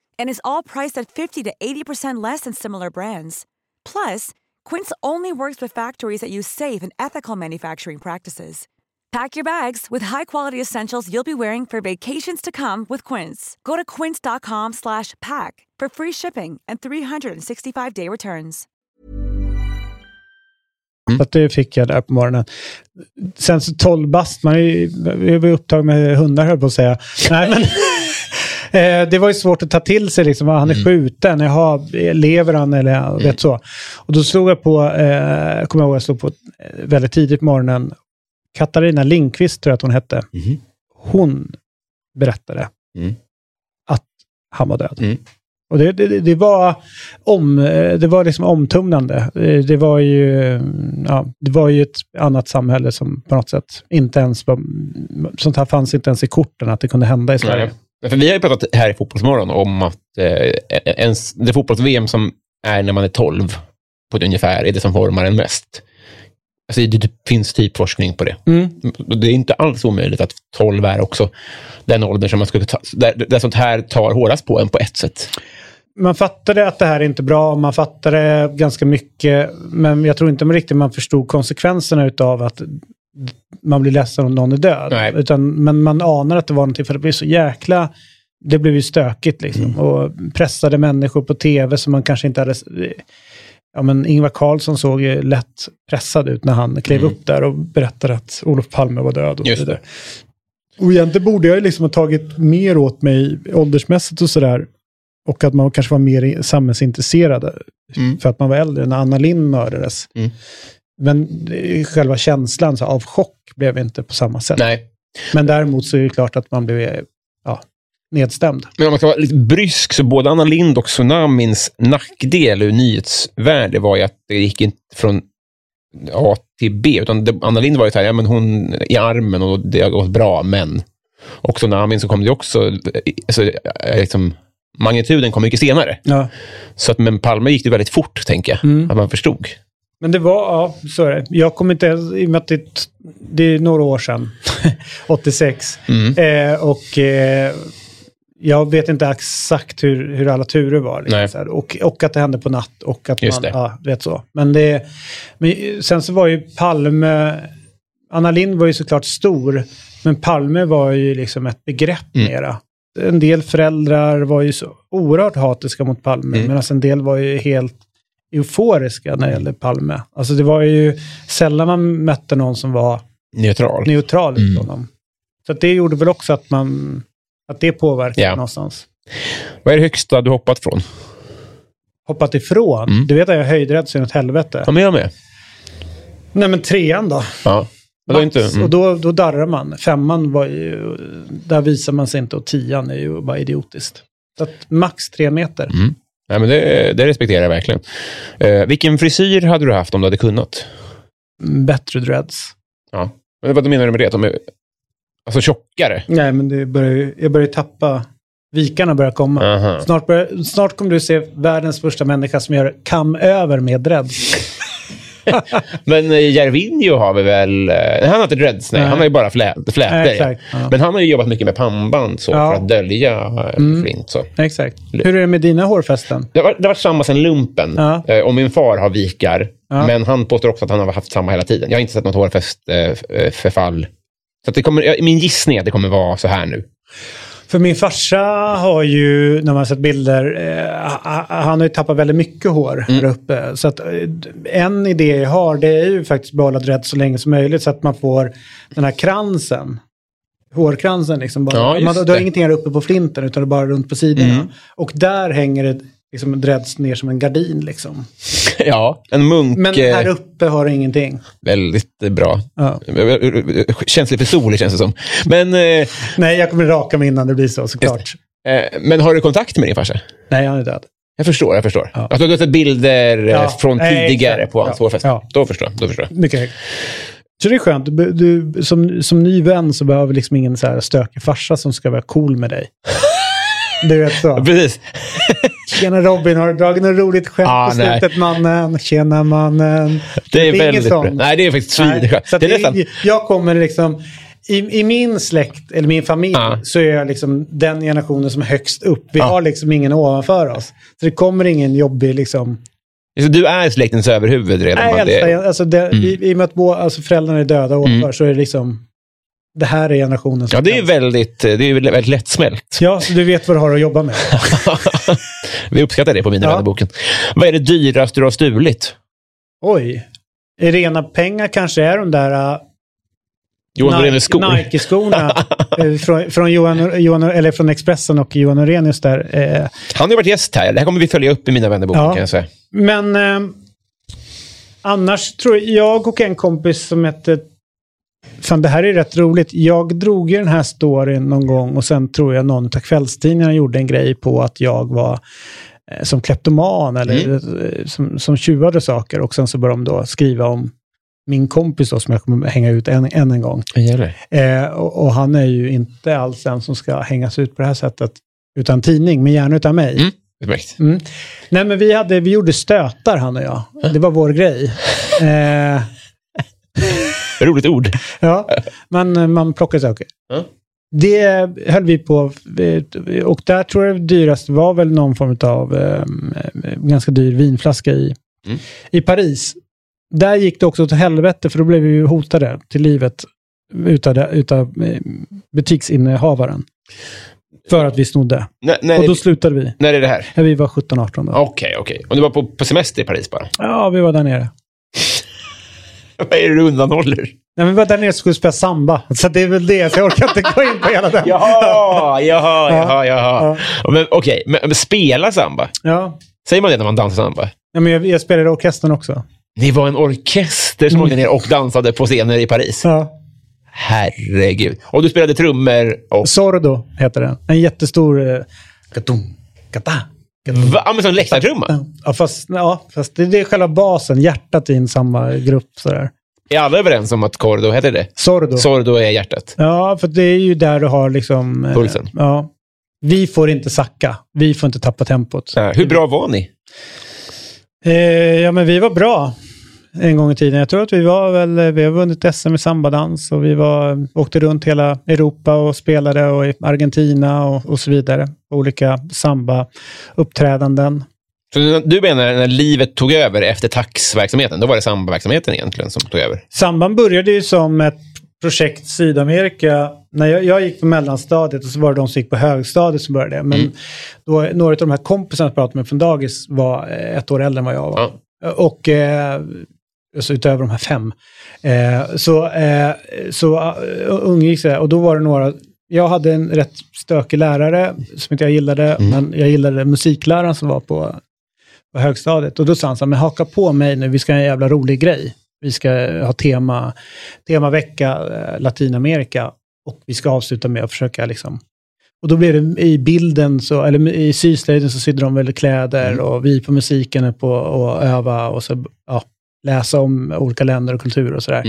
And is all priced at 50 to 80% less than similar brands. Plus, Quince only works with factories that use safe and ethical manufacturing practices. Pack your bags with high-quality essentials you'll be wearing for vacations to come with Quince. Go to quince.com slash pack for free shipping and 365-day returns. Så att det fick jag där på morgonen. Sen så 12 bast, man är ju vi var upptagen med hundar höll på att säga. Nej, men, eh, det var ju svårt att ta till sig liksom, vad han är skjuten, jaha, lever han eller ja, vet så. Och då slog jag på, eh, kommer jag ihåg, jag slog på eh, väldigt tidigt på morgonen, Katarina Lindqvist tror jag att hon hette. Hon berättade Mm. att han var död. Mm. Och det, det, det var om, eh, det var liksom omtumlande. Det var ju, ja, det var ju ett annat samhälle som på något sätt inte ens var, sånt här fanns inte ens i korten att det kunde hända i Sverige. För vi har ju pratat här i Fotbollsmorgon om att eh, ens, det fotbolls-VM som är när man är 12 på ett ungefär är det som formar en mest. Alltså, det, det finns typ forskning på det. Mm. Det är inte alls omöjligt att 12 är också den åldern som man skulle ta, där, där sånt här tar hårdast på en på ett sätt. Man fattade att det här är inte bra, man fattade ganska mycket, men jag tror inte man riktigt man förstod konsekvenserna utav att man blir ledsen om någon är död. Nej. Utan, men man anar att det var någonting, för det blev så jäkla... Det blev ju stökigt liksom. Mm. Och pressade människor på tv som man kanske inte hade... Ja, men Ingvar Carlsson såg ju lätt pressad ut när han klev upp där och berättade att Olof Palme var död. Och, Mm. Just vidare. och egentligen borde jag ju liksom ha tagit mer åt mig åldersmässigt och sådär. Och att man kanske var mer samhällsintresserad. Mm. För att man var äldre när Anna Lindh mördades. Mm. Men själva känslan så, av chock blev inte på samma sätt. Nej. Men däremot så är det klart att man blev ja, nedstämd. Men om man ska vara lite brysk, så både Anna Lind och Tsunamins nackdel ur nyhetsvärde var ju att det gick inte från A till B, utan det, Anna Lind var ju så här, ja men hon i armen och det har gått bra, men. Och Tsunamin så kom det också, alltså, eh, liksom, magnituden kom mycket senare. Ja. Så att, men Palme gick det väldigt fort, tänker jag, Mm. att man förstod. Men det var, ja, så är det. Jag kommer inte ens, i och med att det, det är några år sedan, 86. Mm. Eh, och eh, jag vet inte exakt hur, hur alla turer var. Liksom, och, och att det hände på natt och att Just man, det. ja, vet så. Men, det, men sen så var ju Palme, Anna Lind var ju såklart stor, men Palme var ju liksom ett begrepp Mm. mera. En del föräldrar var ju så oerhört hatiska mot Palme, Mm. medan en del var ju helt euforiska när det gällde Palme. Alltså det var ju sällan man mötte någon som var Neutral. neutral Mm. honom. Så det gjorde väl också att man att det påverkade Ja. någonstans. Vad är det högsta du hoppat från? Hoppat ifrån. Mm. Du vet att jag är höjdrädd så inåt helvete. Ja, men jag med. Nej men trean då. Ja. Är inte, Max. mm. Och då, då darrar man. Femman var ju, där visar man sig inte och tian är ju bara idiotiskt. Så att max tre meter. Mm. Nej, men det, det respekterar jag verkligen. Eh, vilken frisyr hade du haft om du hade kunnat? Bättre dreads. Ja. Men vad menar du med det? De är, alltså tjockare? Nej men det börjar, jag börjar tappa, vikarna börjar komma. Aha. Snart, börjar, snart kommer du se världens första människa som gör kam över med dreads. Men eh, Järvinho har vi väl... eh, Han har inte dreads, nej. Nej. Han har ju bara flä, flätor. Nej, ja. Men han har ju jobbat mycket med pannband så, Ja. för att dölja eh, Mm. flint. Så. Exakt. Hur är det med dina hårfästen? Det har, varit- samma sen lumpen. Eh, och min far har vikar. Men han påstår också att han har haft samma hela tiden. Jag har inte sett något hårfästförfall. Så det kommer, min gissning är att det kommer vara så här nu. För min farsa har ju, när man har sett bilder, eh, ha- han har ju tappat väldigt mycket hår Mm. här uppe. Så att eh, en idé jag har det är ju faktiskt behålla dreads så länge som möjligt så att man får den här kransen. Hårkransen liksom. Bara. Ja, man, du har ingenting här uppe på flinten utan det är bara runt på sidorna. Mm. Och där hänger det liksom dreads ner som en gardin liksom. ja, en munk. Men eh, här uppe har det ingenting. Väldigt eh, bra. Ja. Känslig för sol, känns det som. Men, eh, Nej, jag kommer raka mig innan det blir så såklart. eh, men har du kontakt med din farsa? Nej, han är död. Jag förstår, jag förstår. Ja. Alltså, du har sett bilder eh, Ja. från tidigare på hans Ja. hårfäste? Ja. Då förstår jag. Då förstår. Mycket högt. Så det är skönt. Du, du, som, som ny vän så behöver liksom ingen så här stökig farsa som ska vara cool med dig. Du vet så. Precis. Tjena Robin, har du dragit något roligt skämt Ah, på nej. slutet mannen? Tjena mannen. Det är inget väldigt bra. Nej, det är faktiskt Nej, svinskönt. Det är det nästan... är, jag kommer liksom, i, i min släkt, eller min familj, Ja. så är jag liksom den generationen som är högst upp. Vi Ja. har liksom ingen ovanför oss. Så det kommer ingen jobbig liksom... Så du är släktens överhuvud redan? Nej, äldsta, det... alltså det, Mm. i, I och med att bo, alltså föräldrarna är döda ovanför så är det liksom... det här är generationen som Ja, det är ju väldigt, det är väldigt lättsmält. Ja, så du vet vad du har att jobba med. Vi uppskattar det på Mina Ja. vännerboken. Vad är det dyraste du har stulit? Oj. I rena pengar kanske är de där uh, Johan. Nike-skorna eh, från, från, Johan, Johan, eller från Expressen och Johan Norenius där. Eh, Han har ju varit gäst här. Det här kommer vi följa upp i Mina vännerboken Ja. kan jag säga. Men eh, annars tror jag, jag och en kompis som hette... Fan, det här är rätt roligt. Jag drog ju den här storyn någon gång och sen tror jag någon av kvällstidningarna gjorde en grej på att jag var eh, som kleptoman eller eh, som, som tjuvade saker. Och sen så började de då skriva om min kompis då, som jag kommer hänga ut än, än en gång. Eh, och, och han är ju inte alls den som ska hängas ut på det här sättet utan tidning, men gärna utan mig. Mm. Mm. Nej, men vi, hade, vi gjorde stötar, han och jag. Det var vår grej. Eh, Roligt ord. ja, men eh, man plockar saker. Ja. Det höll vi på, eh, och där tror jag det dyraste var väl någon form av eh, ganska dyr vinflaska i, Mm. i Paris. Där gick det också åt helvete, för då blev vi ju hotade till livet utav, utav eh, butiksinnehavaren. För att vi snodde. N- när, Och då slutade vi. när är det här? Ja, vi var 17-18 då. Okej, okej. Och du var på, på semester i Paris bara? Ja, vi var där nere. Vad är det du undanhåller? Nej, men var där nere skulle spela samba. Så det är väl det, så jag orkar inte gå in på hela den. Jaha, jaha, jaha, jaha. Ja. Men, Okej, men, men spela samba? Ja. Säger man det när man dansar samba? ja men jag, jag spelade i orkestern också. Ni var en orkester som åkte ner och dansade på scener i Paris. Ja. Herregud. Och du spelade trummor och... Sordo heter den. En jättestor... Eh, katum, kata? Ja, men som läktartrumma? Ja, fast, ja, fast det, det är själva basen, hjärtat i en samma grupp. Sådär. Är alla överens om att Cordo heter det? Sordo. Sordo är hjärtat. Ja, för det är ju där du har liksom... eh, Pulsen. Ja. Vi får inte sacka. Vi får inte tappa tempot. Ja, hur bra var ni? Eh, ja, men vi var bra en gång i tiden. Jag tror att vi var väl, vi har vunnit SM i sambadans och vi var, åkte runt hela Europa och spelade och i Argentina och, och så vidare. Olika samba-uppträdanden. Så du menar när livet tog över efter taxverksamheten, då var det sambaverksamheten egentligen som tog över? Samban började ju som ett projekt Sydamerika. När jag, jag gick på mellanstadiet och så var det de som gick på högstadiet som började. Men då, några av de här kompisarna jag pratade med från dagis var eh, ett år äldre än vad jag var. Och eh, alltså utöver de här fem. Eh, så eh, så uh, umgicks jag och då var det några, jag hade en rätt stökig lärare som inte jag gillade, men jag gillade musikläraren som var på, på högstadiet. Och då sa han så här, men haka på mig nu, vi ska ha en jävla rolig grej. Vi ska ha tema, temavecka eh, Latinamerika och vi ska avsluta med att försöka liksom och då blev det i bilden, så, eller i syslöjden så sydde de väl kläder och vi på musiken är på att öva och så, ja, läsa om olika länder och kulturer och sådär.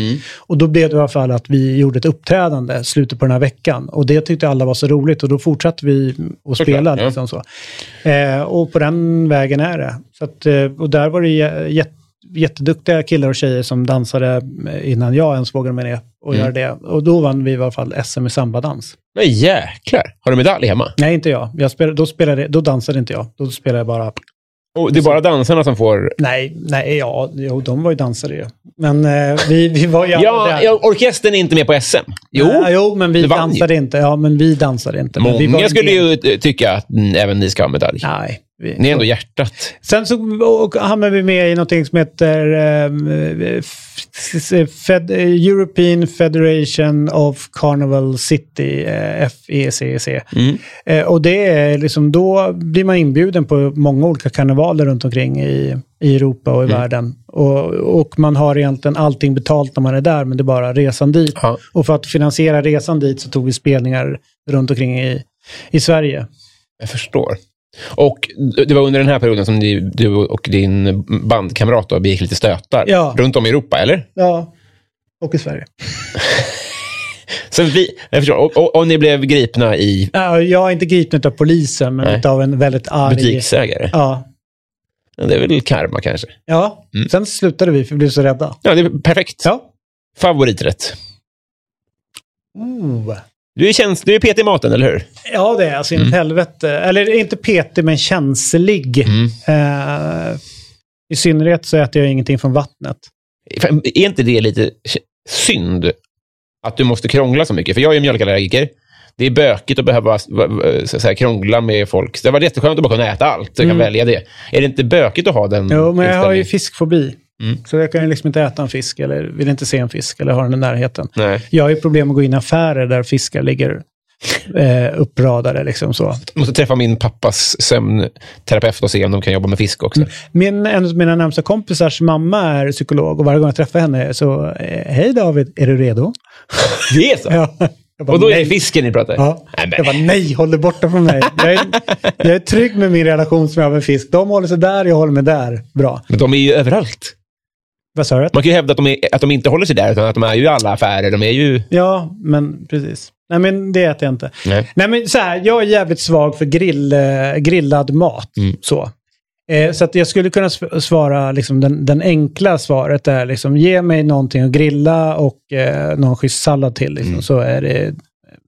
Och då blev det i alla fall att vi gjorde ett uppträdande slutet på den här veckan. Och det tyckte alla var så roligt och då fortsatte vi att spela. ja. Liksom så. Eh, och på den vägen är det. Så att, eh, och där var det jä- jätte, jätteduktiga killar och tjejer som dansade innan jag ens vågade mig ner och Mm. göra det. Och då vann vi i alla fall SM i sambadans. Men jäklar! Har du medalj hemma? Nej, inte jag. jag spelade, då, spelade, då dansade inte jag. Då spelade jag bara... Och det är bara dansarna som får... Nej, nej, ja, jo, de var ju dansare ju. Men eh, vi, vi var ju Ja, ja, orkestern är inte med på SM. Jo, Nej, jo, men vi ju. dansade inte. Ja, men vi dansade inte. Vi många en skulle ju tycka att mm, även ni ska ha medalj. Nej. Vi, Ni är ändå hjärtat. Sen så hamnade vi med i någonting som heter eh, f- Fed, European Federation of Carnival City, eh, FECC. Mm. Eh, och det är liksom, då blir man inbjuden på många olika karnevaler runt omkring i, i Europa och i Mm. världen. Och, och man har egentligen allting betalt när man är där, men det är bara resan dit. Ja. Och för att finansiera resan dit så tog vi spelningar runt omkring i, i Sverige. Jag förstår. Och det var under den här perioden som du och din bandkamrat då begick lite stötar Ja. runt om i Europa, eller? Ja, och i Sverige. Så vi, jag förstår. Och, och, och ni blev gripna i Ja, jag är inte gripen av polisen, men Nej. av en väldigt arg... butiksägare? Ja. Ja, Det är väl karma kanske? ja. Mm. Sen slutade vi för vi blev så rädda. Ja, det är perfekt. Ja. Favoriträtt? Oh. Du är, tjänst, du är PT i maten, eller hur? Ja, det är alltså inåt helvete. Eller inte petig, men känslig. Mm. Eh, I synnerhet så äter jag ingenting från vattnet. Är inte det lite synd Att du måste krångla så mycket. För jag är mjölkallergiker. Det är bökigt att behöva va- va- så att säga, krångla med folk. Det var jätteskönt att bara kunna äta allt. Så jag kan välja det. Är det inte bökigt att ha den Mm. Jo, men jag har ju fiskfobi. Mm. Så jag kan ju liksom inte äta en fisk eller vill inte se en fisk eller ha den i närheten. Nej. Jag har ju problem att gå in i affärer där fiskar ligger eh, uppradade. Liksom så. Jag måste träffa min pappas sömnterapeut och se om de kan jobba med fisk också. Min, en av mina närmsta kompisars mamma är psykolog och varje gång jag träffar henne så, eh, hej David, är du redo? Det är så? Ja. Bara, Och då är det fisken ni pratar? Ja. Nej, Jag bara, nej, håll dig borta från mig. Jag är, jag är trygg med min relation som jag har med fisk. De håller sig där, jag håller mig där. Bra. Men de är ju överallt. Vad sa du? Man kan ju hävda att de, är, att de inte håller sig där, utan att de är ju i alla affärer. De är ju... Ja, men precis. Nej, men det äter jag inte. Nej. Nej, men så här, jag är jävligt svag för grill, eh, grillad mat. Mm. Så. Eh, så att jag skulle kunna sv- svara, liksom, den, den enkla svaret är liksom, ge mig någonting att grilla och eh, någon schysst sallad till. Liksom, Så är det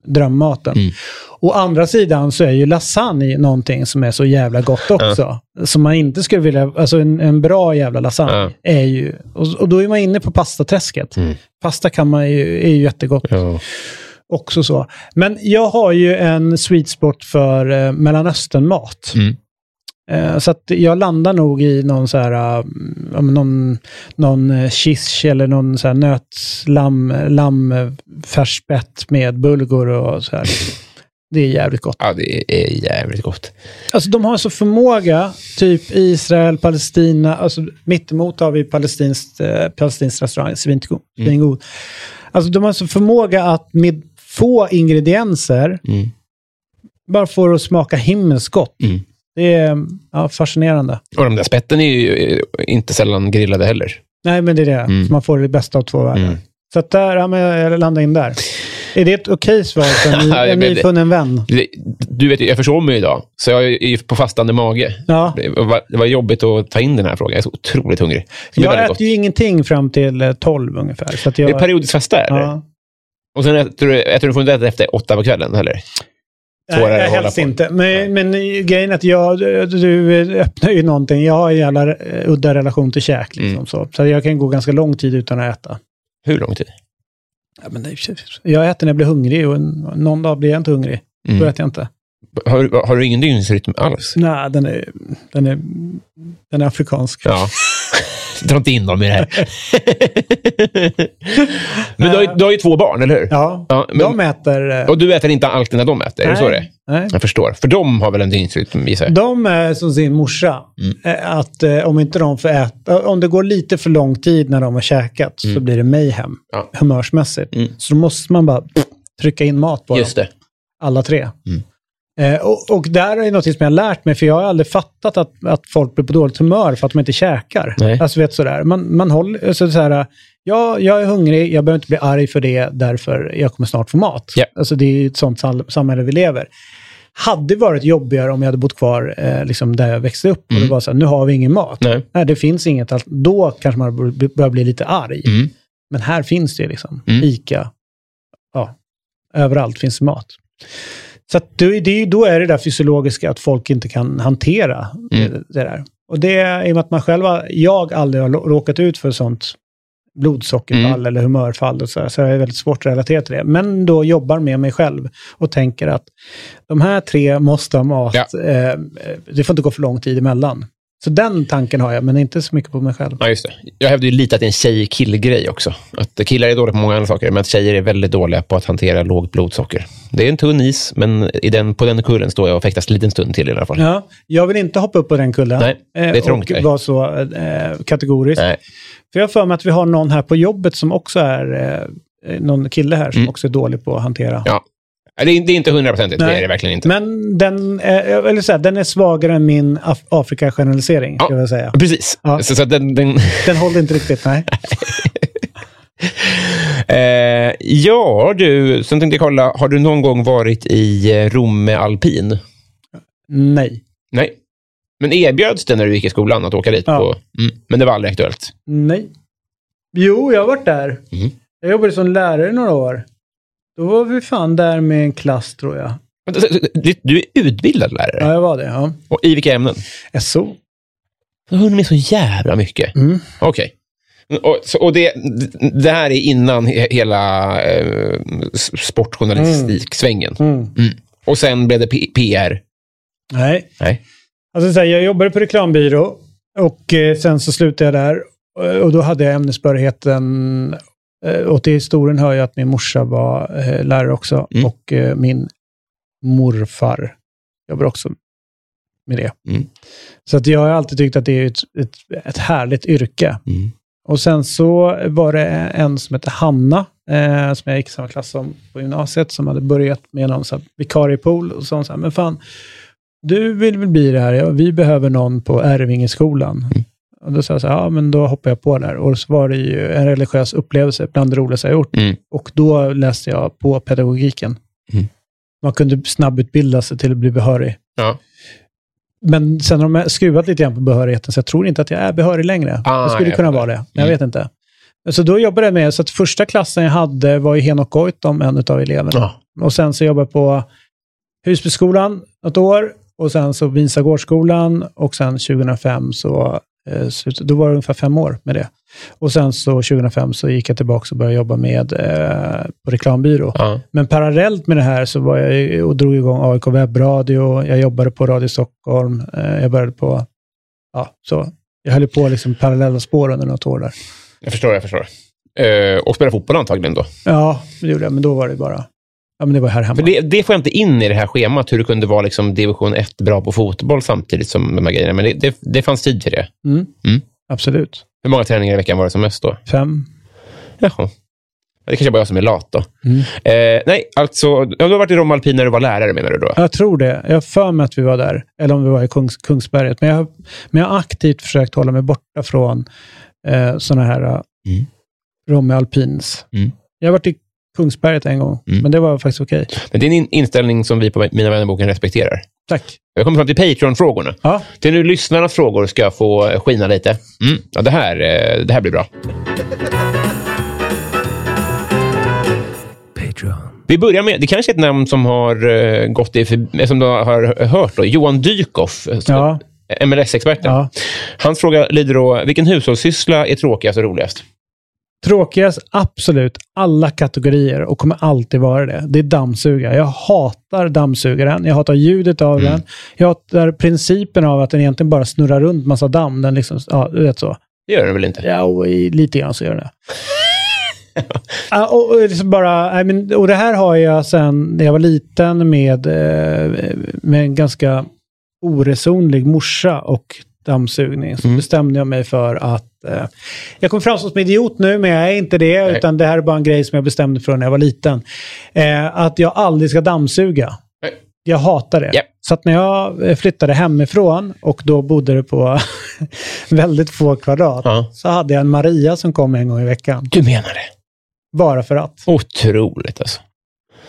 drömmaten. Mm. Å andra sidan så är ju lasagne någonting som är så jävla gott också. Som man inte skulle vilja, alltså en, en bra jävla lasagne Ja. är ju, och, och då är man inne på pastaträsket. Mm. Pasta kan man ju, är ju jättegott Ja. också också så. Men jag har ju en sweet spot för eh, Mellanösternmat. Mm. Eh, så att jag landar nog i någon så här, eh, någon, någon eh, shish eller någon så här nötlamm, lamm, eh, färspett med bulgur och så här. Det är jävligt gott. ja, det är jävligt gott. Alltså de har så förmåga, typ Israel, Palestina, alltså mittemot har vi palestinskt, eh, palestinsk restaurang, svingod. Mm. Alltså de har så förmåga att med få ingredienser Mm. bara få det att smaka himmelskt gott. Mm. Det är ja, fascinerande. Och de där spetten är ju eh, inte sällan grillade heller. Nej, men det är det. Mm. Man får det bästa av två världar. Mm. Så att där, ja, men jag landar in där. Är det ett okej svar för en, ny, en nyfunnen vän? Du vet, jag försov mig idag, så jag är på fastande mage. Ja. Det var, det var jobbigt att ta in den här frågan. Jag är så otroligt hungrig. Jag äter gott. ju ingenting fram till eh, 12 ungefär. Så jag, Det är periodiskt fasta, eller? ja. Och sen äter du, äter du får inte äta efter åtta på kvällen heller? Svårare Nej, helst inte. Men, men grejen är att jag, du, öppnar ju någonting. Jag har en jävla eh, udda relation till käk. Liksom, Mm. så. så jag kan gå ganska lång tid utan att äta. Hur lång tid? Ja, men det, jag äter när jag blir hungrig och någon dag blir jag inte hungrig. Då Mm. äter jag inte. Har, har du ingen dygnsrytm alls? Nej, den är, den är, den är afrikansk. Ja. Dra inte in dem i det här. men du har, ju, du har ju två barn, eller hur? Ja, Ja, men- de äter... eh, Och du äter inte alltid när de äter? Är det så det nej. Jag förstår. För de har väl en dygnsrytm i sig? De är som sin morsa. Mm. Eh, Att eh, om inte de får äta, om det går lite för lång tid när de har käkat så blir det mayhem. Ja. Humörsmässigt. Mm. Så då måste man bara trycka in mat på Just dem. det. Alla tre. Mm. Eh, och, och där är något som jag har lärt mig, för jag har aldrig fattat att, att folk blir på dåligt humör för att de inte käkar. Nej. Alltså vet sådär, man, man håller, alltså, så här, ja, jag är hungrig, jag behöver inte bli arg för det, därför jag kommer snart få mat. Ja. Alltså det är ett sånt sam- samhälle vi lever. Hade varit jobbigare om jag hade bott kvar eh, liksom där jag växte upp. Och det var så här, nu har vi ingen mat. Mm. Nej. Nej, det finns inget. allt- Då kanske man bör- börjar bli lite arg. Mm. Men här finns det liksom. Mm. Ica. Ja, överallt finns mat. Så det, det, är då är det där fysiologiska att folk inte kan hantera Mm. det, det där. Och det är i och med att man själv, jag aldrig har råkat ut för sånt blodsockerfall Mm. eller humörfall och så, här, så är det väldigt svårt att relatera till det. Men då jobbar med mig själv och tänker att de här tre måste ha mat. Ja. Eh, det får inte gå för lång tid emellan. Så den tanken har jag, men inte så mycket på mig själv. Ja, just det. Jag hävdar ju lite att det är en tjej-kill-grej också. Att killar är dåliga på många andra saker, men att tjejer är väldigt dåliga på att hantera lågt blodsocker. Det är en tunn is, men i den, på den kurren står jag och fäktas en liten stund till i alla fall. Ja, jag vill inte hoppa upp på den kullen. Nej, det är trångt och vara så eh, kategorisk. Nej. För jag har för mig att vi har någon här på jobbet som också är, eh, någon kille här som Mm. också är dålig på att hantera. Ja. Det är, det är inte hundraprocentigt, det är det verkligen inte. Men den, eh, eller så här, den är svagare än min Af- Afrika-generalisering, Ja. jag säga. Precis. Ja. Så, så den, den, Den håller inte riktigt, nej. eh, ja, du, sen tänkte jag kolla, har du någon gång varit i eh, Romme alpin? Nej. Nej. Men erbjöds det när du gick i skolan att åka dit? Ja. På, mm, men det var aldrig aktuellt? Nej. Jo, jag har varit där. Mhm. Jag jobbade som lärare i några år. Då var vi fan där med en klass, tror jag. Du är utbildad lärare? Ja, jag var det. Ja. Och I vilka ämnen? SO. Du har hunnit med så jävla mycket. Mm. Okej. Och, så, och det, det här är innan he, hela eh, sportjournalistiksvängen. Mm. Mm. Och sen blev det P- PR. Nej. Nej. Alltså, så här, jag jobbade på reklambyrå och eh, sen så slutade jag där. Och då hade jag ämnesbehörigheten. Eh, och till historien hör jag att min morsa var eh, lärare också. Mm. Och eh, min morfar jobbar också med det. Mm. Så att jag har alltid tyckt att det är ett, ett, ett härligt yrke. Mm. Och sen så var det en som hette Hanna, eh, som jag gick i samma klass som på gymnasiet, som hade börjat med någon så här vikariepool. Och sa hon så här, men fan, du vill väl bli det här? Ja, vi behöver någon på Ärvingeskolan. Mm. Och då sa jag så här, ja men då hoppar jag på där. Och så var det ju en religiös upplevelse, bland det roligaste jag gjort. Mm. Och då läste jag på pedagogiken. Mm. Man kunde snabbutbilda sig till att bli behörig. Ja. Men sen har de skruvat lite grann på behörigheten, så jag tror inte att jag är behörig längre. Ah, jag skulle jag kunna vara det, men jag Mm. vet inte. Så då jobbade jag med, så att första klassen jag hade var ju Henok Goitom, en av eleverna. Ja. Och sen så jobbade jag på Husbyskolan ett år och sen så Vinsa Gårdsskolan och sen 2005 så, eh, slut- då var det ungefär fem år med det. Och sen så 2005 så gick jag tillbaka och började jobba med eh, på reklambyrå. Ja. Men parallellt med det här så var jag och drog igång AIK webbradio, jag jobbade på Radio Stockholm, eh, jag började på, ja, så. Jag höll på liksom parallella spår under något år där. Jag förstår, jag förstår. Eh, och spela fotboll antagligen då. Ja, det gjorde jag, men då var det bara, ja men det var här hemma. För det, det får jag inte in i det här schemat, hur du kunde vara liksom division 1 bra på fotboll samtidigt som de här grejerna. Men det, det, det fanns tid för det. Mm. Mm. Absolut. Hur många träningar i veckan var det som mest då? Fem. Jaha. Det kanske bara jag som är lat då. Mm. Eh, nej, alltså, du har varit i Rom Alpin när du var lärare menar du då? Jag tror det. Jag har för mig att vi var där, eller om vi var i Kungs, Kungsberget. Men jag, men jag har aktivt försökt hålla mig borta från eh, sådana här eh, Mm. Romme Alpins. Mm. Jag har varit i Kungsberget en gång, Mm. men det var faktiskt okej. Men det är en in- inställning som vi på Mina vännerboken respekterar. Tack. Jag kommer fram till Patreon-frågorna. Ja. Det är nu lyssnarnas frågor ska få skina lite. Mm. Ja, det, här, eh, det här blir bra. Vi börjar med, det kanske är ett namn som har eh, gått i, eh, som du har hört, då, Johan Dykhoff, eh, Ja. MLS-experten. ja. Hans fråga lyder då, vilken hushållssyssla är tråkigast och roligast? Tråkigast, absolut, alla kategorier och kommer alltid vara det. Det är dammsugare. Jag hatar dammsugaren. Jag hatar ljudet av Mm. den. Jag hatar principen av att den egentligen bara snurrar runt massa damm. Den liksom, ja, du vet så. Det gör den väl inte? Ja, och i, lite grann så gör det. Ja, och, och, liksom bara, I mean, och det här har jag sedan när jag var liten med, eh, med en ganska oresonlig morsa och dammsugning. Så Mm. bestämde jag mig för att eh, jag kommer framstå som idiot nu, men jag är inte det. Nej. Utan det här är bara en grej som jag bestämde för när jag var liten. Eh, att jag aldrig ska dammsuga. Nej. Jag hatar det. Japp. Så att när jag eh, flyttade hemifrån och då bodde det på väldigt få kvadrat, Ja. så hade jag en Maria som kom en gång i veckan. Du menar det? Bara för att. Otroligt alltså.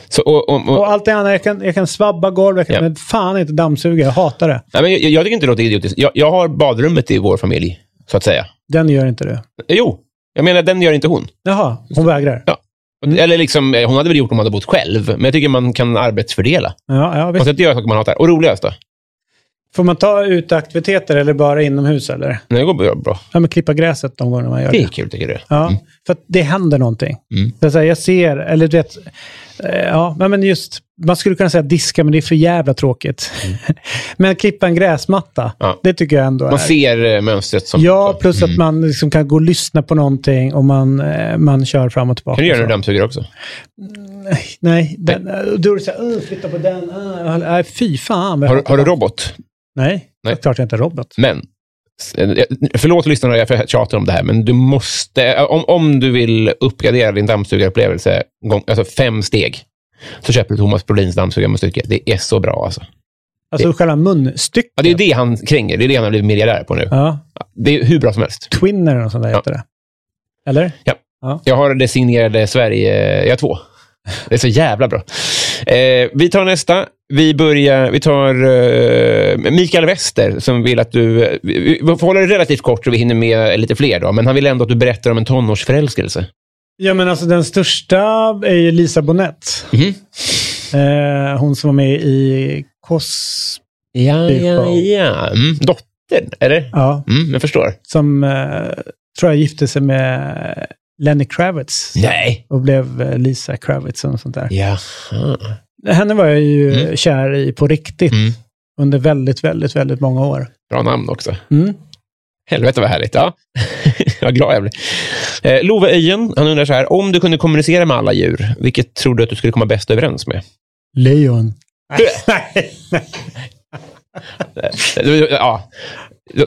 Så, och, och, och, Och allt det andra, jag kan, jag kan svabba golv, jag kan, Ja. men fan inte dammsuga, jag hatar det. nej, men jag, jag tycker inte det låter idiotiskt. Jag, jag har badrummet i vår familj, så att säga. Den gör inte det. Jo, jag menar den gör inte hon. Jaha, hon vägrar. Ja. Eller liksom, eh, hon hade väl gjort om hon hade bott själv, men jag tycker man kan arbetsfördela. Ja, ja, visst. så att göra saker man hatar. Och roligast då? Får man ta ut aktiviteter eller bara inomhus eller? Nej, det går bra. Ja, men klippa gräset de gånger man gör Det är det. kul, tycker du. Ja, för att det händer någonting. Mm. Så att säga, jag ser, eller du vet, eh, ja, men just, man skulle kunna säga diska, men det är för jävla tråkigt. men klippa en gräsmatta, Mm. Ja. det tycker jag ändå Man är. ser eh, mönstret som... Ja, plus Mm. att man liksom kan gå och lyssna på någonting och man, eh, man kör fram och tillbaka. Kan du göra det dammsuger också? Nej, den, eh, då är det så här, "Åh, flytta på den. Uh, nej, fy fan. Har, har du den." robot? Nej, Nej. det är klart jag inte är robot. Men, förlåt lyssnarna, jag tjatar om det här, men du måste, om, om du vill uppgradera din dammsugarupplevelse, alltså fem steg, så köper du Thomas Brolins dammsugarmunstycke. Det är så bra alltså. Alltså själva munstycket. Ja, det är det han kränger. Det är det han har blivit miljardär på nu. Ja, Det är hur bra som helst. Twinner eller något sånt där Ja. heter det. Eller? Jag har det signerade Sverige... Jag har två. Det är så jävla bra. Eh, vi tar nästa. Vi börjar... Vi tar eh, Mikael Wester som vill att du... eh, Vi vi får hålla det relativt kort så vi hinner med lite fler. Då, men han vill ändå att du berättar om en tonårsförälskelse. Ja, men alltså den största är ju Lisa Bonett. Mhm. Eh, hon som var med i Kos... Ja, ja, ja. Mm. Dot, dottern, eller? Ja, Mm, jag förstår. som eh, tror jag gifte sig med Lenny Kravitz. Nej. Och blev eh, Lisa Kravitz och sånt där. Jaha. Henne var jag ju Mm. kär i på riktigt Mm. under väldigt, väldigt, väldigt många år. Bra namn också. Mm. Helvete vad härligt. Ja. Vad glad jag blir. Eh, Love Öjen, han undrar så här. Om du kunde kommunicera med alla djur, vilket tror du att du skulle komma bäst överens med? Lejon. Ja.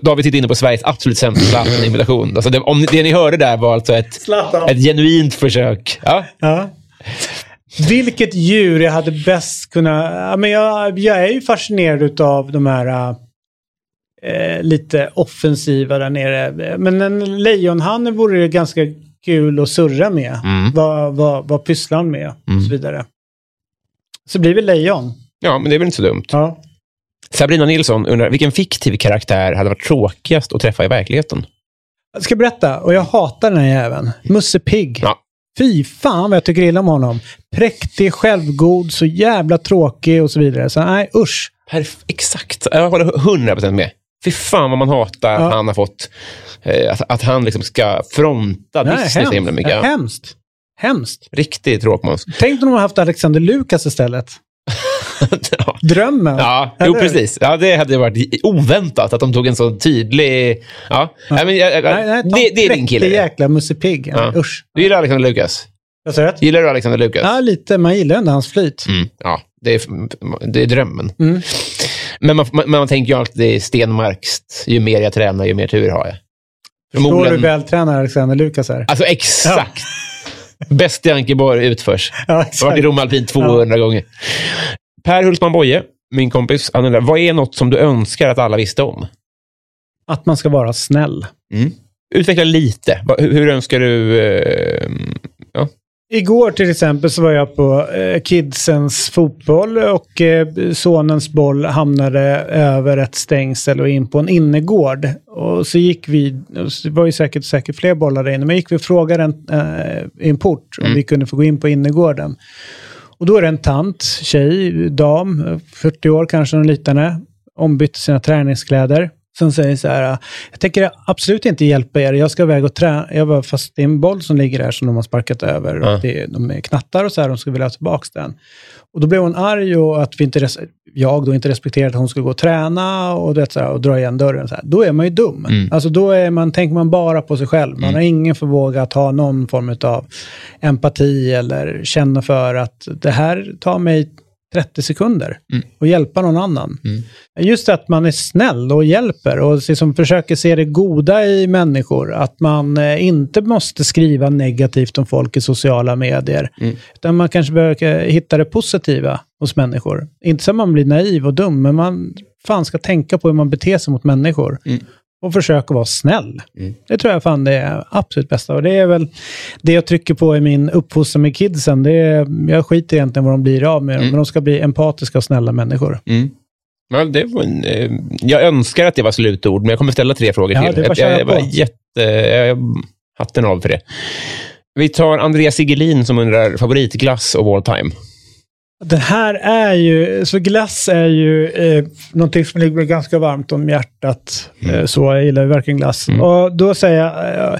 David sitter inne på Sveriges absolut sämsta Zlatan-imitation. Alltså det, om det ni hörde där var alltså ett, Zlatan. ett genuint försök. Ja. Ja. Vilket djur jag hade bäst kunnat... Ja, men jag, jag är ju fascinerad av de här eh, lite offensiva där nere. Men en lejonhanne vore det ganska kul att surra med. Mm. Vad, vad, vad pysslar han med? Mm. Och så vidare. Så blir vi lejon. ja, men det är väl inte så dumt. Ja. Sabrina Nilsson undrar, vilken fiktiv karaktär hade varit tråkigast att träffa i verkligheten? Jag ska berätta, och jag hatar den här jäveln. Musse Pigg. Ja. Fy fan vad jag tycker illa om honom. Präktig, självgod, så jävla tråkig och så vidare. Så nej, usch. Perf- exakt. Jag håller 100% med. Fy fan vad man hatar att Ja. han har fått... Eh, att, att han liksom ska fronta Nej, Disney så himla mycket. Ja, Ja. hemskt. Hemskt. Riktig tråkmåns. Tänk om de har haft Alexander Lukas istället. ja. Drömmen. Ja, jo, precis. Ja, det hade varit oväntat att de tog en så tydlig... Ja, Nej, men, jag, Nej, nej, det, det är din kille. det. jäkla Musse Pigg. Ja. Ja. Usch. Du gillar Alexander Lukas? Gillar du Alexander Lukas? Ja, lite. Man gillar ändå hans flyt. Mm, ja, det är, det är drömmen. Mm. Men man, man, man tänker ju alltid stenmarkskt. Ju mer jag tränar, ju mer tur har jag. Förstår du vältränad Alexander Lukas är? Alltså exakt. Bäst i Ankeborg utförs. Ja, varit i. Rom Alpin 200 gånger. Per Hultman Boye, min kompis, han undrar, vad är något som du önskar att alla visste om? Att man ska vara snäll. Utveckla lite. Hur, hur önskar du... Eh, ja. Igår till exempel så var jag på eh, kidsens fotboll och eh, sonens boll hamnade över ett stängsel och in på en innergård. Och så gick vi, så det var ju säkert, säkert fler bollar där inne, men gick vi och frågade en, eh, en port om Mm. vi kunde få gå in på innergården. Och då är det en tant, tjej, dam, eh, 40 år kanske, någon liknande, ombytte sina träningskläder. Som säger så här, jag tänker absolut inte hjälpa er, jag ska iväg och träna. Jag bara, fast det är en boll som ligger där som de har sparkat över. Och det, de är knattar och så här, de ska vilja ha tillbaka den. Och då blev hon arg och att vi inte, res- jag då inte respekterade att hon skulle gå och träna och, det, så här, och dra igen dörren. Så här. Då är man ju dum. Mm. Alltså då är man, tänker man bara på sig själv. Man har ingen förmåga att ha någon form av empati eller känna för att det här tar mig 30 sekunder Mm. och hjälpa någon annan. Mm. Just att man är snäll och hjälper och liksom försöker se det goda i människor. Att man eh, inte måste skriva negativt om folk i sociala medier. Mm. Utan man kanske behöver eh, hitta det positiva hos människor. Inte så att man blir naiv och dum, men man fan ska tänka på hur man beter sig mot människor. Mm. Och försöka vara snäll. Mm. Det tror jag fan det är absolut bästa. Och det är väl det jag trycker på i min uppfostran med kidsen. Det är, jag skiter egentligen vad de blir av med Mm. men de ska bli empatiska och snälla människor. Mm. Ja, det var en, eh, jag önskar att det var slutord, men jag kommer ställa tre frågor Ja, till. att jag, köra jag var jätte... Jag, hatten av för det. Vi tar Andreas Sigelin som undrar favoritglass of all time. Det här är ju, så glass är ju eh, någonting som ligger ganska varmt om hjärtat. Eh, så jag gillar ju verkligen glass. Mm. Och då säger jag, eh,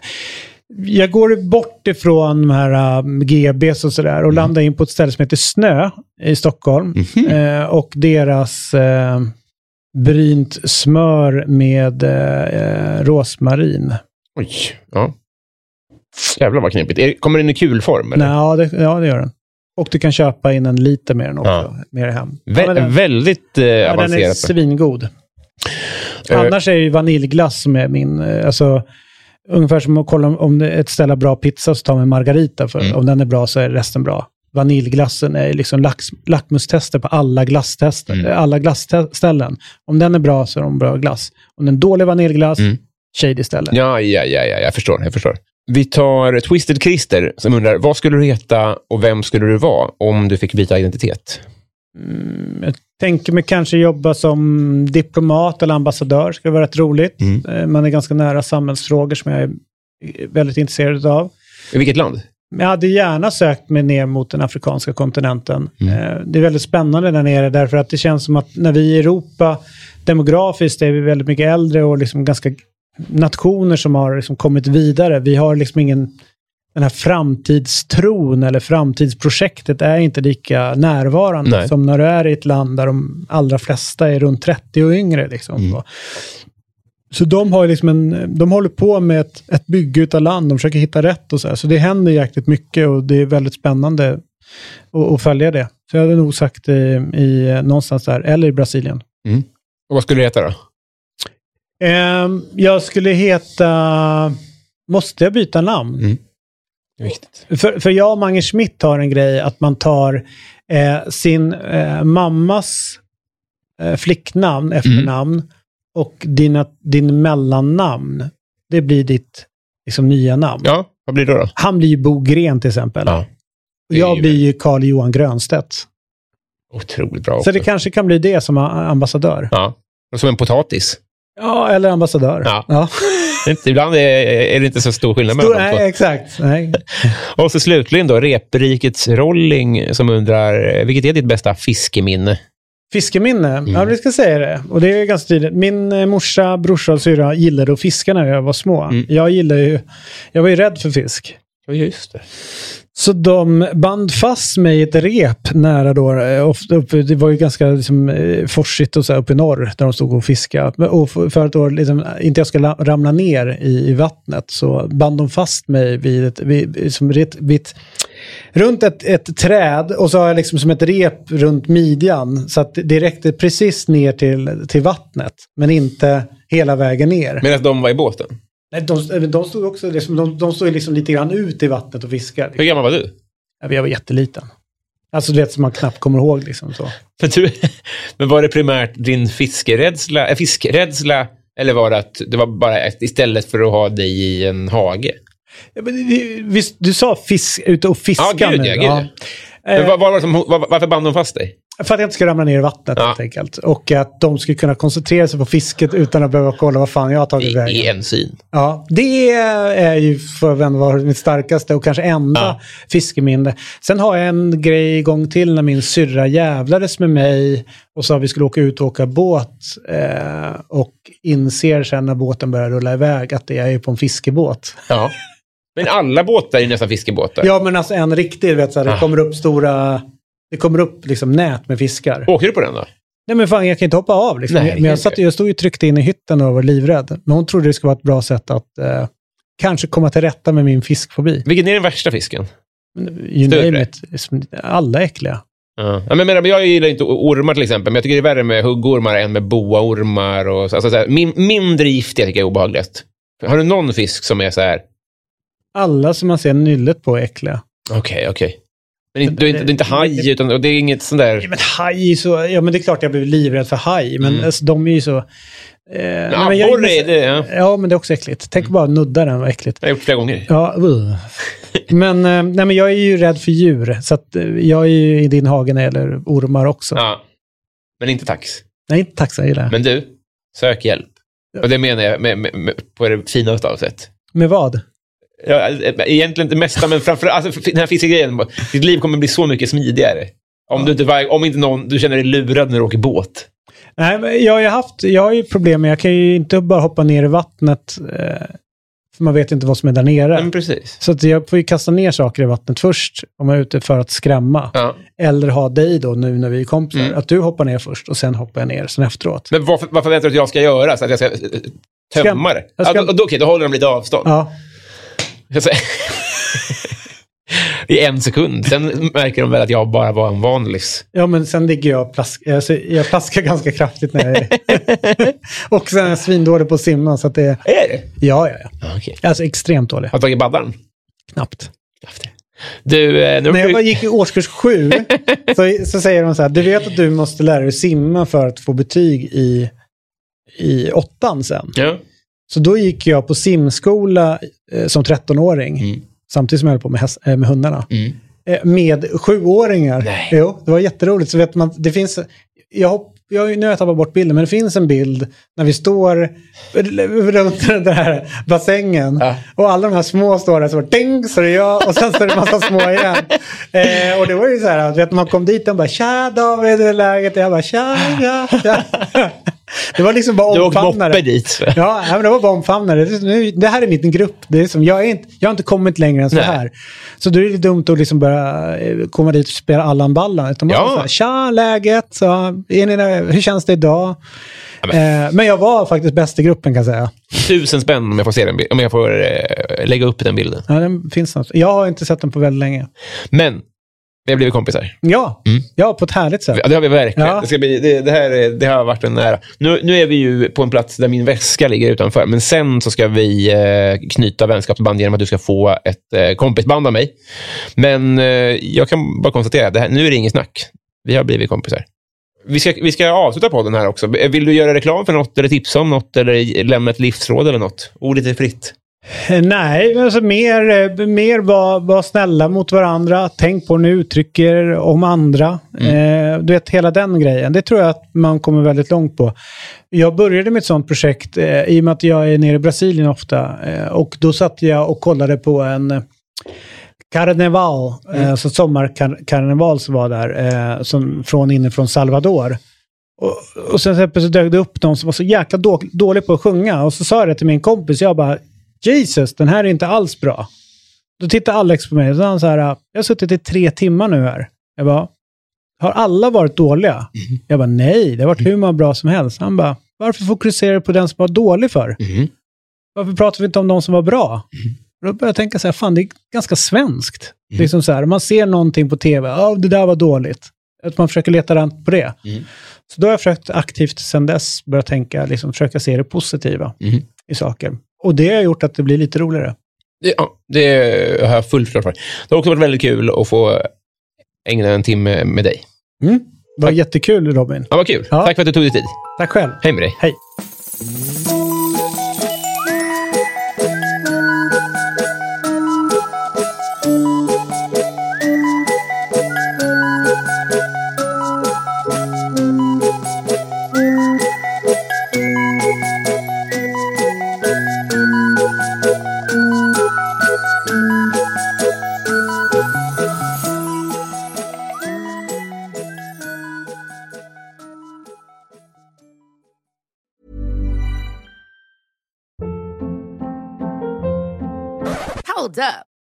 jag går bort ifrån de här um, GBs och sådär och landar in på ett ställe som heter Snö i Stockholm. Eh, och deras eh, brynt smör med eh, eh, rosmarin. Oj, ja. Jävlar vad knepigt. Kommer den i kulform? Eller? Nej, ja, det, ja, det gör den. Och du kan köpa in en liter med den också, Ja. med hem. Vä- Ja, den- väldigt eh, Ja, den är avancerat. svingod. Eh, Annars är det ju vaniljglass som är min... eh, Alltså, ungefär som att kolla om- om ett ställe har bra pizza så tar man margarita. För Mm. Om den är bra så är resten bra. Vaniljglassen är liksom lax, lackmustester på alla glasstester, Mm. alla glassställen. Om den är bra så är de bra glass. Om den är dålig vaniljglass, Mm. shady ställe. Ja, ja, ja, ja, jag förstår. Jag förstår. Vi tar Twisted Christer som undrar, vad skulle du heta och vem skulle du vara om du fick byta identitet? Mm, jag tänker mig kanske jobba som diplomat eller ambassadör. skulle vara rätt roligt. Mm. Eh, Man är ganska nära samhällsfrågor som jag är väldigt intresserad av. I vilket land? Jag hade gärna sökt mig ner mot den afrikanska kontinenten. Mm. Eh, Det är väldigt spännande där nere därför att det känns som att när vi i Europa demografiskt är vi väldigt mycket äldre och liksom ganska nationer som har liksom kommit vidare. Vi har liksom ingen, den här framtidstron eller framtidsprojektet är inte lika närvarande Nej. som när du är i ett land där de allra flesta är runt 30 och yngre. Liksom. Mm. Så de har liksom en, de håller på med ett, ett bygge utav land, de försöker hitta rätt och så här. Så det händer jäkligt mycket och det är väldigt spännande att, följa det. Så jag hade nog sagt i, i någonstans där, eller i Brasilien. Och vad skulle det heta då? Ehm, jag skulle heta... Måste jag byta namn? Mm. Det är viktigt. För, för jag och Mange Schmidt har en grej att man tar eh, sin eh, mammas eh, flicknamn, efternamn, och dina, din mellannamn. Det blir ditt liksom, nya namn. Ja, vad blir det då? Han blir ju Bo Gren till exempel. Ja. och jag ju- blir ju Carl Johan Grönstedt. Otroligt bra också. Så det kanske kan bli det som ambassadör. Ja. Och som en potatis. Ja, eller ambassadör. Ja. ja. Ibland är, är det inte så stor skillnad Stor, mellan de två. nej, exakt. Nej. Och så slutligen då, Reprikets Rolling som undrar, vilket är ditt bästa fiskeminne? Fiskeminne? Mm. Ja, vi ska säga det. Och det är ganska tydligt. Min eh, morsa, brorsa och syrra gillade att fiska när jag var små. Mm. Jag gillade ju... Jag var ju rädd för fisk. Ja, just det. Så de band fast mig i ett rep nära då. eh, Ofta uppe, det var ju ganska liksom, eh, forsigt och så här uppe i norr där de stod och fiskade. Och för att då liksom, inte jag ska la- ramla ner i, i vattnet så band de fast mig vid ett, vid, som vid, vid runt ett, ett träd och så har jag liksom som ett rep runt midjan. Så att det räckte precis ner till, till vattnet men inte hela vägen ner. Medan de var i båten. Nej, de, de stod också liksom, de, de stod liksom lite grann ut i vattnet och fiskade. Hur gammal var du? Ja, Jag var jätteliten. Alltså du vet som man knappt kommer ihåg liksom så. Men, du, men var det primärt din fiskerädsla, äh, fiskrädsla eller var det att det var bara ett, istället för att ha dig i en hage? Ja, men, visst, du sa fisk, ute och fiska Ja, gud nu, ja, gud ja. Eh, Men vad var det som, var, varför band de fast dig? För att jag inte ska ramla ner i vattnet Ja. helt enkelt. Och att de skulle kunna koncentrera sig på fisket utan att behöva kolla vad fan jag har tagit vägen. I en syn. Ja, det är ju för att vara mitt starkaste och kanske enda Ja. fiskeminne. Sen har jag en grej igång till när min syrra jävlades med mig och sa att vi skulle åka ut och åka båt. Eh, och inser sen när båten börjar rulla iväg att det är ju på en fiskebåt. Ja. Men alla båtar är nästan fiskebåtar. Ja, men alltså en riktig, vet, så här, det Ah. kommer upp stora... Det kommer upp liksom nät med fiskar. Åker du på den då? Nej men fan, jag kan inte hoppa av. Liksom. Nej, men jag, satt, jag stod ju tryckt in i hytten och var livrädd. Men hon trodde det skulle vara ett bra sätt att eh, kanske komma till rätta med min fiskfobi. Vilken är den värsta fisken? You Större. Alla är äckliga. Ja. Ja, men, men, jag gillar inte ormar till exempel, men jag tycker det är värre med huggormar än med boaormar. Och, så- alltså, så här, min, mindre giftiga tycker jag är obehagligast. Har du någon fisk som är så här, Alla som man ser nyllet på är äckliga. okej, okej. Men inte, det, är inte, det är inte haj, utan det är inget sånt där... Ja, men haj så... Ja men det är klart jag blev livrädd för haj. Men Mm. alltså, de är ju så... Eh, nej, Ja, men jag- är det, ja. Ja men det är också äckligt. Tänk bara nudda den, vad äckligt. Jag har gjort flera gånger. Ja, uh. Men, eh, nej, men jag är ju rädd för djur. Så att, eh, jag är ju i din hage när det gäller ormar också. Ja. Men inte tax. Nej, inte taxa i det. Men du, sök hjälp. Och det menar jag med, med, med, på det finaste av sätt. Med vad? Ja, egentligen det mesta, men framför alltså, den här fiskegrejen. Ditt liv kommer bli så mycket smidigare. Om, du inte, om inte någon, du känner dig lurad när du åker båt. Nej, men jag har ju haft, jag har ju problem med, jag kan ju inte bara hoppa ner i vattnet. Eh, för man vet inte vad som är där nere. Men precis. Så att jag får ju kasta ner saker i vattnet först om jag är ute för att skrämma. Ja. Eller ha dig då nu när vi är kompisar. Mm. Att du hoppar ner först och sen hoppar jag ner sen efteråt. Men vad, vad förväntar du att jag ska göra? Så att jag ska eh, tömma det? ska- Ja, då, då, okej, då håller de lite avstånd. Ja, I en sekund. Sen märker de väl att jag bara var en vanlis. ja men sen ligger jag och plask, alltså, jag plaskar ganska kraftigt när jag är Och sen är jag svindålig på att simma så att det är, det? ja, ja, ja. Ja, okej. Alltså extremt dålig. Har du tagit baddaren? Knappt. Du, eh, När jag bara gick i årskurs sju så, så säger de så här, du vet att du måste lära dig simma för att få betyg i, i åttan sen. Ja. Så då gick jag på simskola eh, som 13-åring, Mm. samtidigt som jag höll på med, häst, eh, med hundarna. Mm. Eh, med sjuåringar. Nej. Jo, det var jätteroligt. Så vet man, det finns, jag, jag, nu har jag tappat bort bilden, men det finns en bild när vi står runt den där bassängen. Ja. Och alla de här små står där så ding, så är det jag och sen så är det en massa små igen. Eh, och det var ju så här, vet, man kom dit och bara tja David, hur är läget? Och jag bara tja, tja, tja. Det var liksom bara Du omfamnare. moppe dit. Ja, men det var bara omfamnare. Det, är- nu, det här är min grupp. Det är som, jag, är inte, jag har inte kommit längre än så Nej. här. Så då är det dumt att liksom börja eh, komma dit och spela Allan Ballan. Utan bara Ja. så här, Tja, läget? Så, är ni där? Hur känns det idag? Eh, men jag var faktiskt bäst i gruppen kan jag säga. Tusen spänn om jag får se den om jag får eh, lägga upp den bilden. Ja, den finns något. Jag har inte sett den på väldigt länge. Men, vi har blivit kompisar. Ja, Mm. ja på ett härligt sätt. Ja, det har vi verkligen. Ja. Det, ska bli, det, det här är- det har varit en ära. Nu, nu är vi ju på en plats där min väska ligger utanför, men sen så ska vi eh, knyta vänskapsband genom att du ska få ett eh, kompisband av mig. Men eh, jag kan bara konstatera, det här, nu är det inget snack. Vi har blivit kompisar. Vi ska, vi ska avsluta podden här också. Vill du göra reklam för något, eller tipsa om något, eller lämna ett livsråd eller något? Ordet är fritt. Eh, Nej, alltså mer, eh, mer var, var snälla mot varandra. Tänk på hur ni uttrycker er om andra. Eh, du vet, hela den grejen. Det tror jag att man kommer väldigt långt på. Jag började med ett sånt projekt eh, i och med att jag är nere i Brasilien ofta. Eh, och då satt jag och kollade på en karneval, eh, alltså sommarkarneval som var där, eh, som från inifrån Salvador. Och, och sen så plötsligt dök det upp någon som var så jäkla då, dålig på att sjunga. Och så sa jag det till min kompis, jag bara Jesus, den här är inte alls bra. Då tittade Alex på mig och sa han så här, jag har suttit i tre timmar nu här. Jag bara, har alla varit dåliga? Jag bara, nej, det har varit hur många bra som helst. Han bara, varför fokuserar du på den som var dålig för? Varför pratar vi inte om de som var bra? Och Då började jag tänka så här, fan det är ganska svenskt. Liksom så här, man ser någonting på tv, ja det där var dåligt. Att man försöker leta rent på det. Så då har jag försökt aktivt sedan dess börja tänka, liksom försöka se det positiva Mhm. i saker. Och det har gjort att det blir lite roligare. Det, ja, det har jag fullt klart för. Det har också varit väldigt kul att få ägna en timme med dig. Mm. Det var jättekul Robin. Ja, vad kul. Ja. Tack för att du tog dig tid. Tack själv. Hej med dig. Hej.